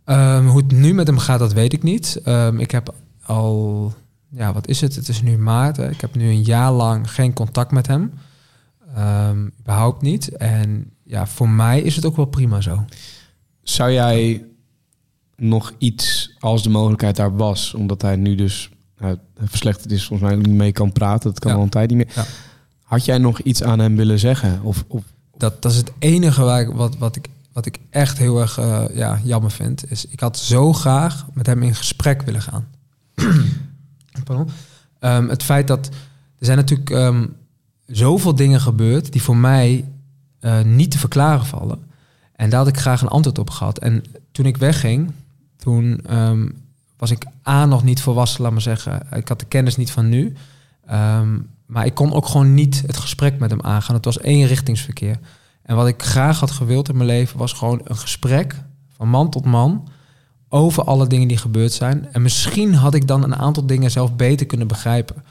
Ehm, hoe het nu met hem gaat, dat weet ik niet. Ehm, ik heb al, ja, wat is het? Het is nu maart. Hè. Ik heb nu een jaar lang geen contact met hem. Ehm überhaupt niet. En ja, voor mij is het ook wel prima zo. Zou jij nog iets, als de mogelijkheid daar was, omdat hij nu dus nou, verslechterd is, volgens mij niet mee kan praten, dat kan Ja. al een tijd niet meer. Ja. Had jij nog iets aan hem willen zeggen? Of, of Dat, dat is het enige waar ik, wat, wat, ik, wat ik echt heel erg eh, ja, jammer vind. Is, ik had zo graag met hem in gesprek willen gaan. Pardon. Ehm, het feit dat er zijn natuurlijk ehm, zoveel dingen gebeurd die voor mij eh, niet te verklaren vallen. En daar had ik graag een antwoord op gehad. En toen ik wegging, toen ehm, was ik A nog niet volwassen, laat maar zeggen. Ik had de kennis niet van nu. Maar ik kon ook gewoon niet het gesprek met hem aangaan. Het was eenrichtingsverkeer. En wat ik graag had gewild in mijn leven was gewoon een gesprek van man tot man over alle dingen die gebeurd zijn. En misschien had ik dan een aantal dingen zelf beter kunnen begrijpen.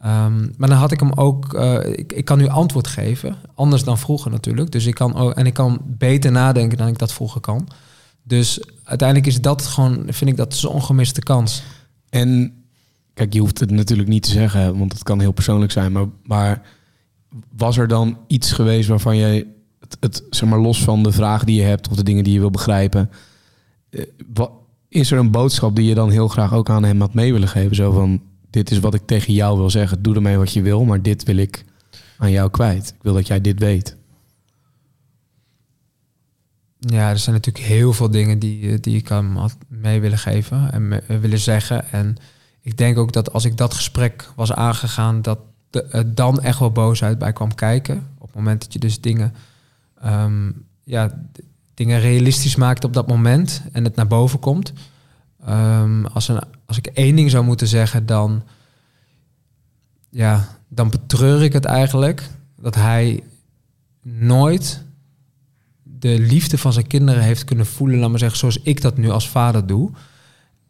Ehm, maar dan had ik hem ook, eh, ik, ik kan nu antwoord geven, anders dan vroeger natuurlijk. Dus ik kan ook, en ik kan beter nadenken dan ik dat vroeger kan. Dus uiteindelijk is dat gewoon, vind ik dat zo'n gemiste kans. En kijk, je hoeft het natuurlijk niet te zeggen, want het kan heel persoonlijk zijn. Maar, maar was er dan iets geweest waarvan jij het, het zeg maar los van de vraag die je hebt of de dingen die je wil begrijpen, eh, is er een boodschap die je dan heel graag ook aan hem had mee willen geven? Zo van: dit is wat ik tegen jou wil zeggen. Doe ermee wat je wil, maar dit wil ik aan jou kwijt. Ik wil dat jij dit weet. Ja, er zijn natuurlijk heel veel dingen die, eh, die ik hem had mee willen geven en eh, willen zeggen. En ik denk ook dat als ik dat gesprek was aangegaan, dat er dan echt wel boosheid bij kwam kijken. Op het moment dat je dus dingen, ehm, ja, dingen realistisch maakt op dat moment en het naar boven komt. Ehm, als, een, als ik één ding zou moeten zeggen, dan, ja, dan betreur ik het eigenlijk dat hij nooit de liefde van zijn kinderen heeft kunnen voelen, laat maar zeggen, zoals ik dat nu als vader doe.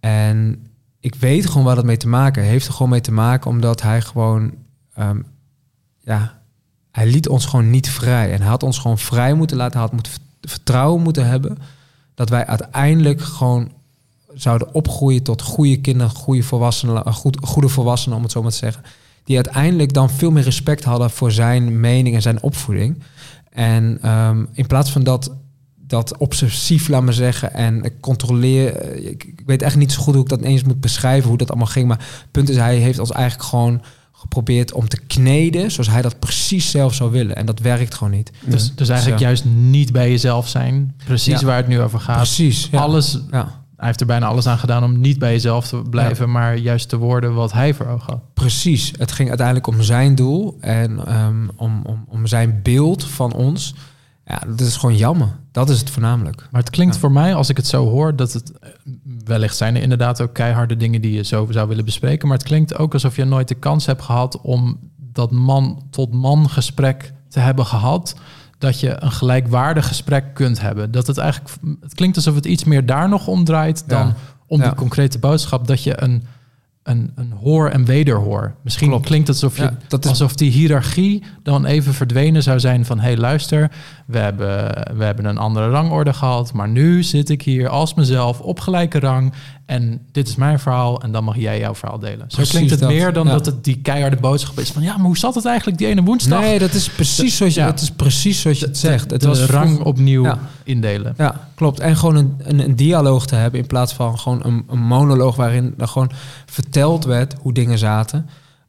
En ik weet gewoon waar dat mee te maken heeft. er gewoon mee te maken omdat hij gewoon, ehm, ja, hij liet ons gewoon niet vrij. En hij had ons gewoon vrij moeten laten. Hij had moeten vert- vertrouwen moeten hebben dat wij uiteindelijk gewoon zouden opgroeien tot goede kinderen, goede volwassenen, eh, goed, goede volwassenen, om het zo maar te zeggen. Die uiteindelijk dan veel meer respect hadden voor zijn mening en zijn opvoeding. En ehm, in plaats van dat, dat obsessief, laat maar zeggen, en controleer. eh, Ik, ik weet echt niet zo goed hoe ik dat eens moet beschrijven, hoe dat allemaal ging. Maar het punt is, hij heeft ons eigenlijk gewoon geprobeerd om te kneden zoals hij dat precies zelf zou willen. En dat werkt gewoon niet. Dus, dus eigenlijk juist niet bij jezelf zijn. Precies Ja. waar het nu over gaat. Precies. Ja. Alles, Ja, hij heeft er bijna alles aan gedaan om niet bij jezelf te blijven, maar juist te worden wat hij voor ogen had. precies. Het ging uiteindelijk om zijn doel en ehm, om, om, om zijn beeld van ons. Ja, dat is gewoon jammer. Dat is het voornamelijk. Maar het klinkt Ja. voor mij, als ik het zo hoor, dat het eh, wellicht zijn er inderdaad ook keiharde dingen die je zo zou willen bespreken. Maar het klinkt ook alsof je nooit de kans hebt gehad om dat man tot man gesprek te hebben gehad. Dat je een gelijkwaardig gesprek kunt hebben. Dat het eigenlijk, het klinkt alsof het iets meer daar nog om draait dan Ja. om Ja. die concrete boodschap. Dat je een, een, een hoor en wederhoor. Misschien Klopt. klinkt het alsof je Ja, dat is Alsof die hiërarchie dan even verdwenen zou zijn van... hé, hey, luister, we hebben, we hebben een andere rangorde gehad... maar nu zit ik hier als mezelf op gelijke rang... en dit is mijn verhaal en dan mag jij jouw verhaal delen. Zo Precies klinkt het dat, meer dan ja. dat het die keiharde boodschap is van... ja, maar hoe zat het eigenlijk die ene woensdag? Nee, dat is precies zoals je, Ja. is precies zoals je het zegt. Het was rang opnieuw Ja. indelen. Ja, klopt. En gewoon een, een, een dialoog te hebben in plaats van gewoon een, een monoloog waarin er gewoon verteld werd hoe dingen zaten.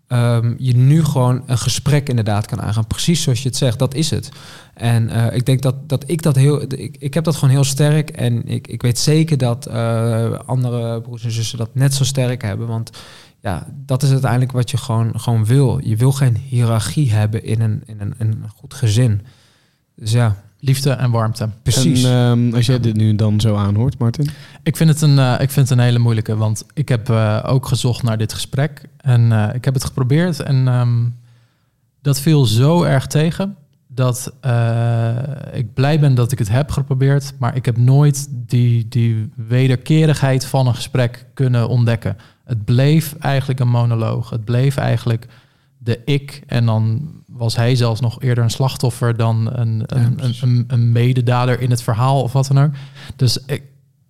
Ehm, je nu gewoon een gesprek inderdaad kan aangaan. Precies zoals je het zegt, dat is het. En eh, ik denk dat, dat ik dat heel... Ik, ik heb dat gewoon heel sterk. En ik, ik weet zeker dat eh, andere broers en zussen dat net zo sterk hebben. Want ja, dat is uiteindelijk wat je gewoon, gewoon wil. Je wil geen hiërarchie hebben in een, in een, in een goed gezin. Dus ja, Liefde en warmte. precies. En ehm, als jij dit nu dan zo aanhoort, Martin. Ik vind het een, eh, ik vind het een hele moeilijke, want ik heb eh, ook gezocht naar dit gesprek en eh, ik heb het geprobeerd en ehm, dat viel zo erg tegen dat eh, ik blij ben dat ik het heb geprobeerd, maar ik heb nooit die, die wederkerigheid van een gesprek kunnen ontdekken. Het bleef eigenlijk een monoloog. Het bleef eigenlijk de ik en dan was hij zelfs nog eerder een slachtoffer dan een, een, een, een mededader in het verhaal of wat dan ook. Dus ik,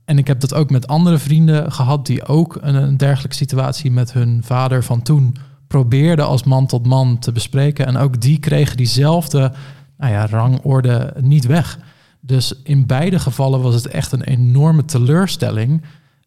en ik heb dat ook met andere vrienden gehad die ook een, een dergelijke situatie met hun vader van toen probeerden als man tot man te bespreken. En ook die kregen diezelfde nou ja, rangorde niet weg. Dus in beide gevallen was het echt een enorme teleurstelling.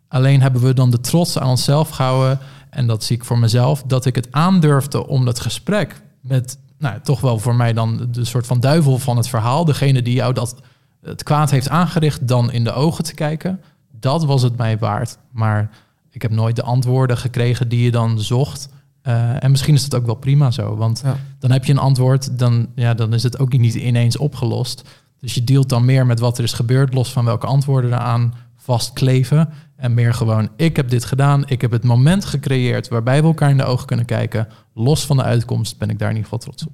Alleen hebben we dan de trots aan onszelf gehouden. En dat zie ik voor mezelf. Dat ik het aandurfde om dat gesprek met, nou, toch wel voor mij dan de soort van duivel van het verhaal. Degene die jou dat het kwaad heeft aangericht, dan in de ogen te kijken. Dat was het mij waard. Maar ik heb nooit de antwoorden gekregen die je dan zocht. Eh, en misschien is het ook wel prima zo. Want Ja. dan heb je een antwoord, dan, ja, dan is het ook niet ineens opgelost. Dus je deelt dan meer met wat er is gebeurd, los van welke antwoorden eraan vastkleven. En meer gewoon, ik heb dit gedaan, ik heb het moment gecreëerd waarbij we elkaar in de ogen kunnen kijken. Los van de uitkomst ben ik daar in ieder geval trots op.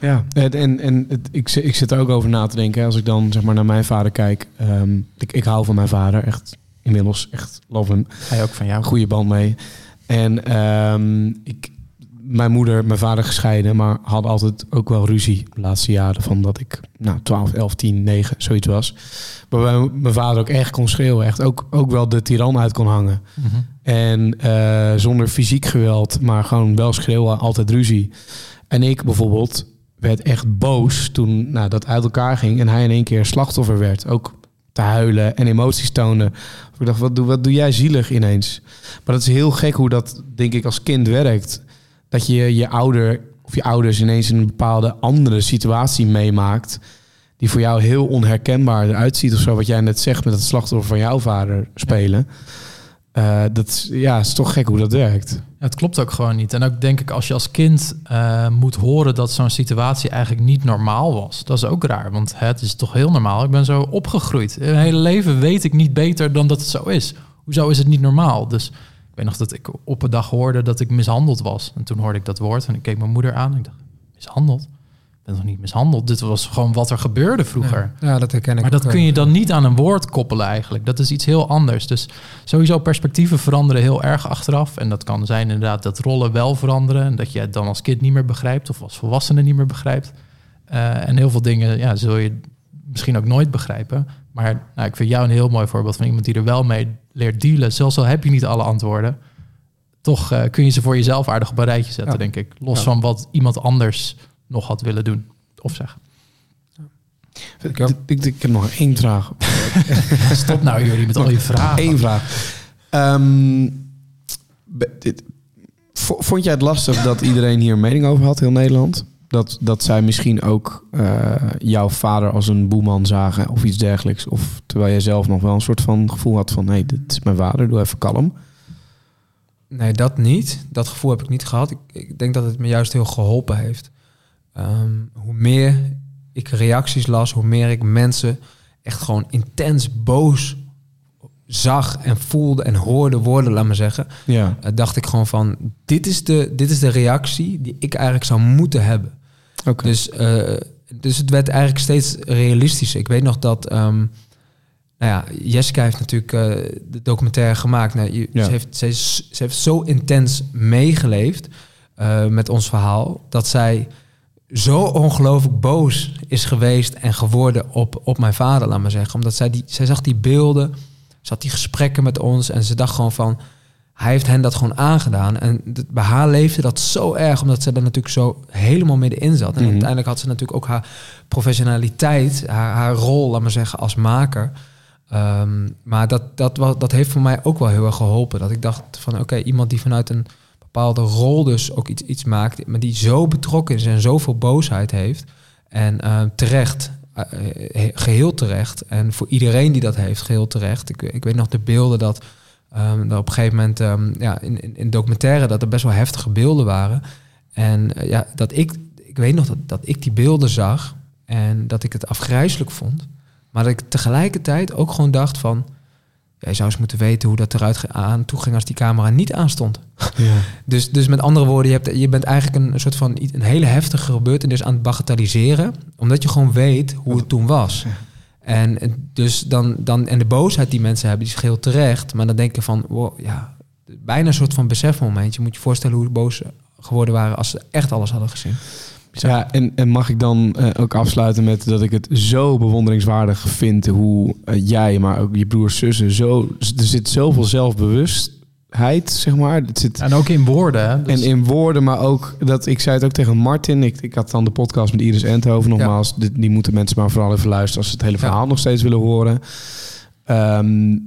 Ja, en, en, en het, ik, zit- ik zit er ook over na te denken. Als ik dan zeg maar naar mijn vader kijk. ehm, ik, ik hou van mijn vader. Echt inmiddels. Echt love hem. Hij ook van jou. Goede band mee. En ehm, ik, mijn moeder, mijn vader gescheiden. Maar hadden altijd ook wel ruzie de laatste jaren. Van dat ik nou, 12, 11, 10, 9, zoiets was. Waarbij mijn vader ook echt kon schreeuwen. Echt ook, ook wel de tiran uit kon hangen. Mhm. En eh, zonder fysiek geweld, maar gewoon wel schreeuwen, altijd ruzie. En ik bijvoorbeeld werd echt boos toen nou, dat uit elkaar ging en hij in één keer slachtoffer werd. Ook te huilen en emoties tonen. Ik dacht, wat doe, wat doe jij zielig ineens? Maar dat is heel gek hoe dat, denk ik, als kind werkt. Dat je je ouder of je ouders ineens in een bepaalde andere situatie meemaakt. die voor jou heel onherkenbaar eruit ziet of zo, wat jij net zegt met het slachtoffer van jouw vader spelen. Eh, dat ja, is toch gek hoe dat werkt. Ja, het klopt ook gewoon niet. En ook denk ik, als je als kind eh, moet horen dat zo'n situatie eigenlijk niet normaal was, dat is ook raar. Want het is toch heel normaal. Ik ben zo opgegroeid. Mijn hele leven weet ik niet beter dan dat het zo is. Hoezo is het niet normaal? Dus weet nog dat ik op een dag hoorde dat ik mishandeld was. En toen hoorde ik dat woord en ik keek mijn moeder aan en ik dacht, mishandeld? Ik ben toch niet mishandeld? Dit was gewoon wat er gebeurde vroeger. Ja, dat herken ik Maar dat ook kun je dan niet aan een woord koppelen eigenlijk. Dat is iets heel anders. Dus sowieso perspectieven veranderen heel erg achteraf. En dat kan zijn inderdaad dat rollen wel veranderen. En dat je het dan als kind niet meer begrijpt. Of als volwassene niet meer begrijpt. Eh, en heel veel dingen ja, zul je misschien ook nooit begrijpen. Maar nou, ik vind jou een heel mooi voorbeeld van iemand die er wel mee leert dealen. Zelfs al heb je niet alle antwoorden. Toch eh, kun je ze voor jezelf aardig op een rijtje zetten, Ja. denk ik. Los Ja. van wat iemand anders nog had willen doen. Of zeggen. Ik, ik, ik, ik heb nog één vraag. Stop nou jullie met al je vragen. Eén vraag. Ehm, dit- vo- vond jij het lastig dat iedereen hier een mening over had, heel Nederland? Dat, dat zij misschien ook eh, jouw vader als een boeman zagen of iets dergelijks? Of terwijl jij zelf nog wel een soort van gevoel had van... nee, dit is mijn vader, doe even kalm. Nee, dat niet. Dat gevoel heb ik niet gehad. Ik, ik denk dat het me juist heel geholpen heeft. Ehm, hoe meer ik reacties las, hoe meer ik mensen echt gewoon intens boos zag en voelde en hoorde worden, laat maar zeggen. Ja, eh, dacht ik gewoon van, dit is, de, dit is de reactie die ik eigenlijk zou moeten hebben. Dus, eh, dus het werd eigenlijk steeds realistischer. Ik weet nog dat... ehm, nou ja, Jessica heeft natuurlijk eh, de documentaire gemaakt. Nou, je- Ja. ze, heeft, ze, is, ze heeft zo intens meegeleefd eh, met ons verhaal... dat zij zo ongelooflijk boos is geweest en geworden op, op mijn vader, laat maar zeggen. Omdat zij, die, zij zag die beelden, ze had die gesprekken met ons... en ze dacht gewoon van, hij heeft hen dat gewoon aangedaan. En bij haar leefde dat zo erg, omdat ze er natuurlijk zo helemaal middenin zat. En Mhm. uiteindelijk had ze natuurlijk ook haar professionaliteit, haar, haar rol, laat maar zeggen, als maker. Ehm, maar dat, dat, wa- dat heeft voor mij ook wel heel erg geholpen. Dat ik dacht van, oké, iemand die vanuit een bepaalde rol dus ook iets, iets maakt, maar die zo betrokken is en zoveel boosheid heeft. En eh, terecht, eh, eh, geheel terecht. En voor iedereen die dat heeft, geheel terecht. Ik, ik weet nog de beelden dat, ehm, dat op een gegeven moment ehm, ja, in, in, in documentaire dat er best wel heftige beelden waren. En eh, ja, dat ik, ik weet nog dat, dat ik die beelden zag en dat ik het afgrijzelijk vond. Maar dat ik tegelijkertijd ook gewoon dacht van... Jij zou eens moeten weten hoe dat eruit aan toe ging als die camera niet aanstond. ja. Dus, dus met andere woorden, je, hebt, je bent eigenlijk een soort van een hele heftige gebeurtenis aan het bagatelliseren. Omdat je gewoon weet hoe het toen was. En dus dan, dan, en de boosheid die mensen hebben, die is terecht. Maar dan denk je van, wow, ja, bijna een soort van besefmoment. Je moet je voorstellen hoe boos ze geworden waren als ze echt alles hadden gezien. Ja, en, en mag ik dan eh, ook afsluiten met dat ik het zo bewonderingswaardig vind hoe eh, jij, maar ook je broers, zussen, zo, er zit zoveel zelfbewustheid, zeg maar. Zit, En ook in woorden. Hè? Dus- en in woorden, maar ook dat ik zei het ook tegen Martin. Ik, ik had dan de podcast met Iris Endhoven nogmaals. Die, die moeten mensen maar vooral even luisteren als ze het hele Ja. verhaal nog steeds willen horen. Ehm,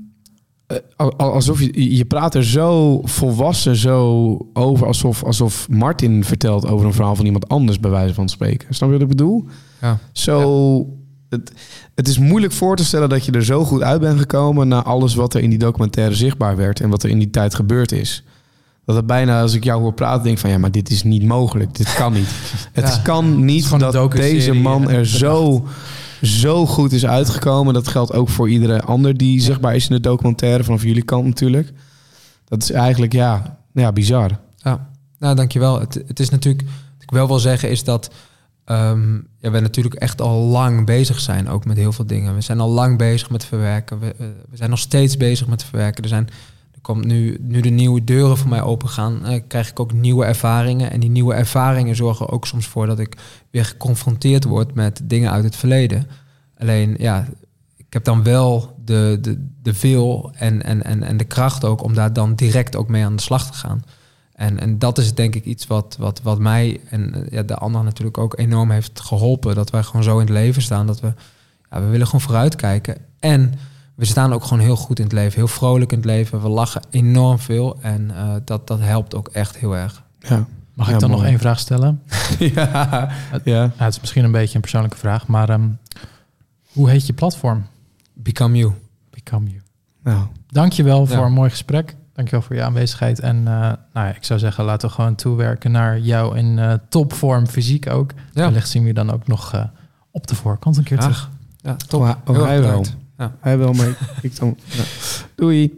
eh, al- al- alsof je, je praat er zo volwassen zo over, alsof, alsof Martin vertelt over een verhaal van iemand anders, bij wijze van spreken. Snap je wat ik bedoel? Ja. Zo, het, het is moeilijk voor te stellen dat je er zo goed uit bent gekomen na alles wat er in die documentaire zichtbaar werd en wat er in die tijd gebeurd is. Dat het bijna, als ik jou hoor praten, denk van ja, maar dit is niet mogelijk. Dit kan niet. Het Ja. kan niet een dat deze man er zo, zo goed is uitgekomen. Dat geldt ook voor iedere ander die zichtbaar is in de documentaire, vanaf jullie kant natuurlijk. Dat is eigenlijk, ja, ja bizar. Ja, nou dankjewel. Het, het is natuurlijk, wat ik wel wil zeggen is dat ehm, ja, we natuurlijk echt al lang bezig zijn, ook met heel veel dingen. We zijn al lang bezig met verwerken. We, eh, zijn nog steeds bezig met verwerken. Er zijn, er komt nu, nu de nieuwe deuren voor mij open gaan, eh, krijg ik ook nieuwe ervaringen. En die nieuwe ervaringen zorgen ook soms voor dat ik weer geconfronteerd word met dingen uit het verleden. Alleen, ja, ik heb dan wel de, de, de wil en, en, en, en de kracht ook om daar dan direct ook mee aan de slag te gaan. En, en dat is denk ik iets wat, wat, wat mij en eh, ja, de anderen natuurlijk ook enorm heeft geholpen. Dat wij gewoon zo in het leven staan. Dat we, ja, we willen gewoon vooruitkijken. En we staan ook gewoon heel goed in het leven. Heel vrolijk in het leven. We lachen enorm veel. En eh, dat, dat helpt ook echt heel erg. Ja, Mag Ja, ik dan nog één vraag stellen? ja. ja. Ja, het is misschien een beetje een persoonlijke vraag, maar ehm, Hoe heet je platform? Become you. Become You. Nou, Dankjewel voor Ja. een mooi gesprek. Dankjewel voor je aanwezigheid. En eh, nou ja, ik zou zeggen, laten we gewoon toewerken naar jou in eh, topvorm, fysiek ook. Ja. Wellicht zien we je dan ook nog eh, op de voorkant een keer terug. Ja, top. oh, oh, hij wel. Ja. Hij wel, maar ik dan... ja. Doei.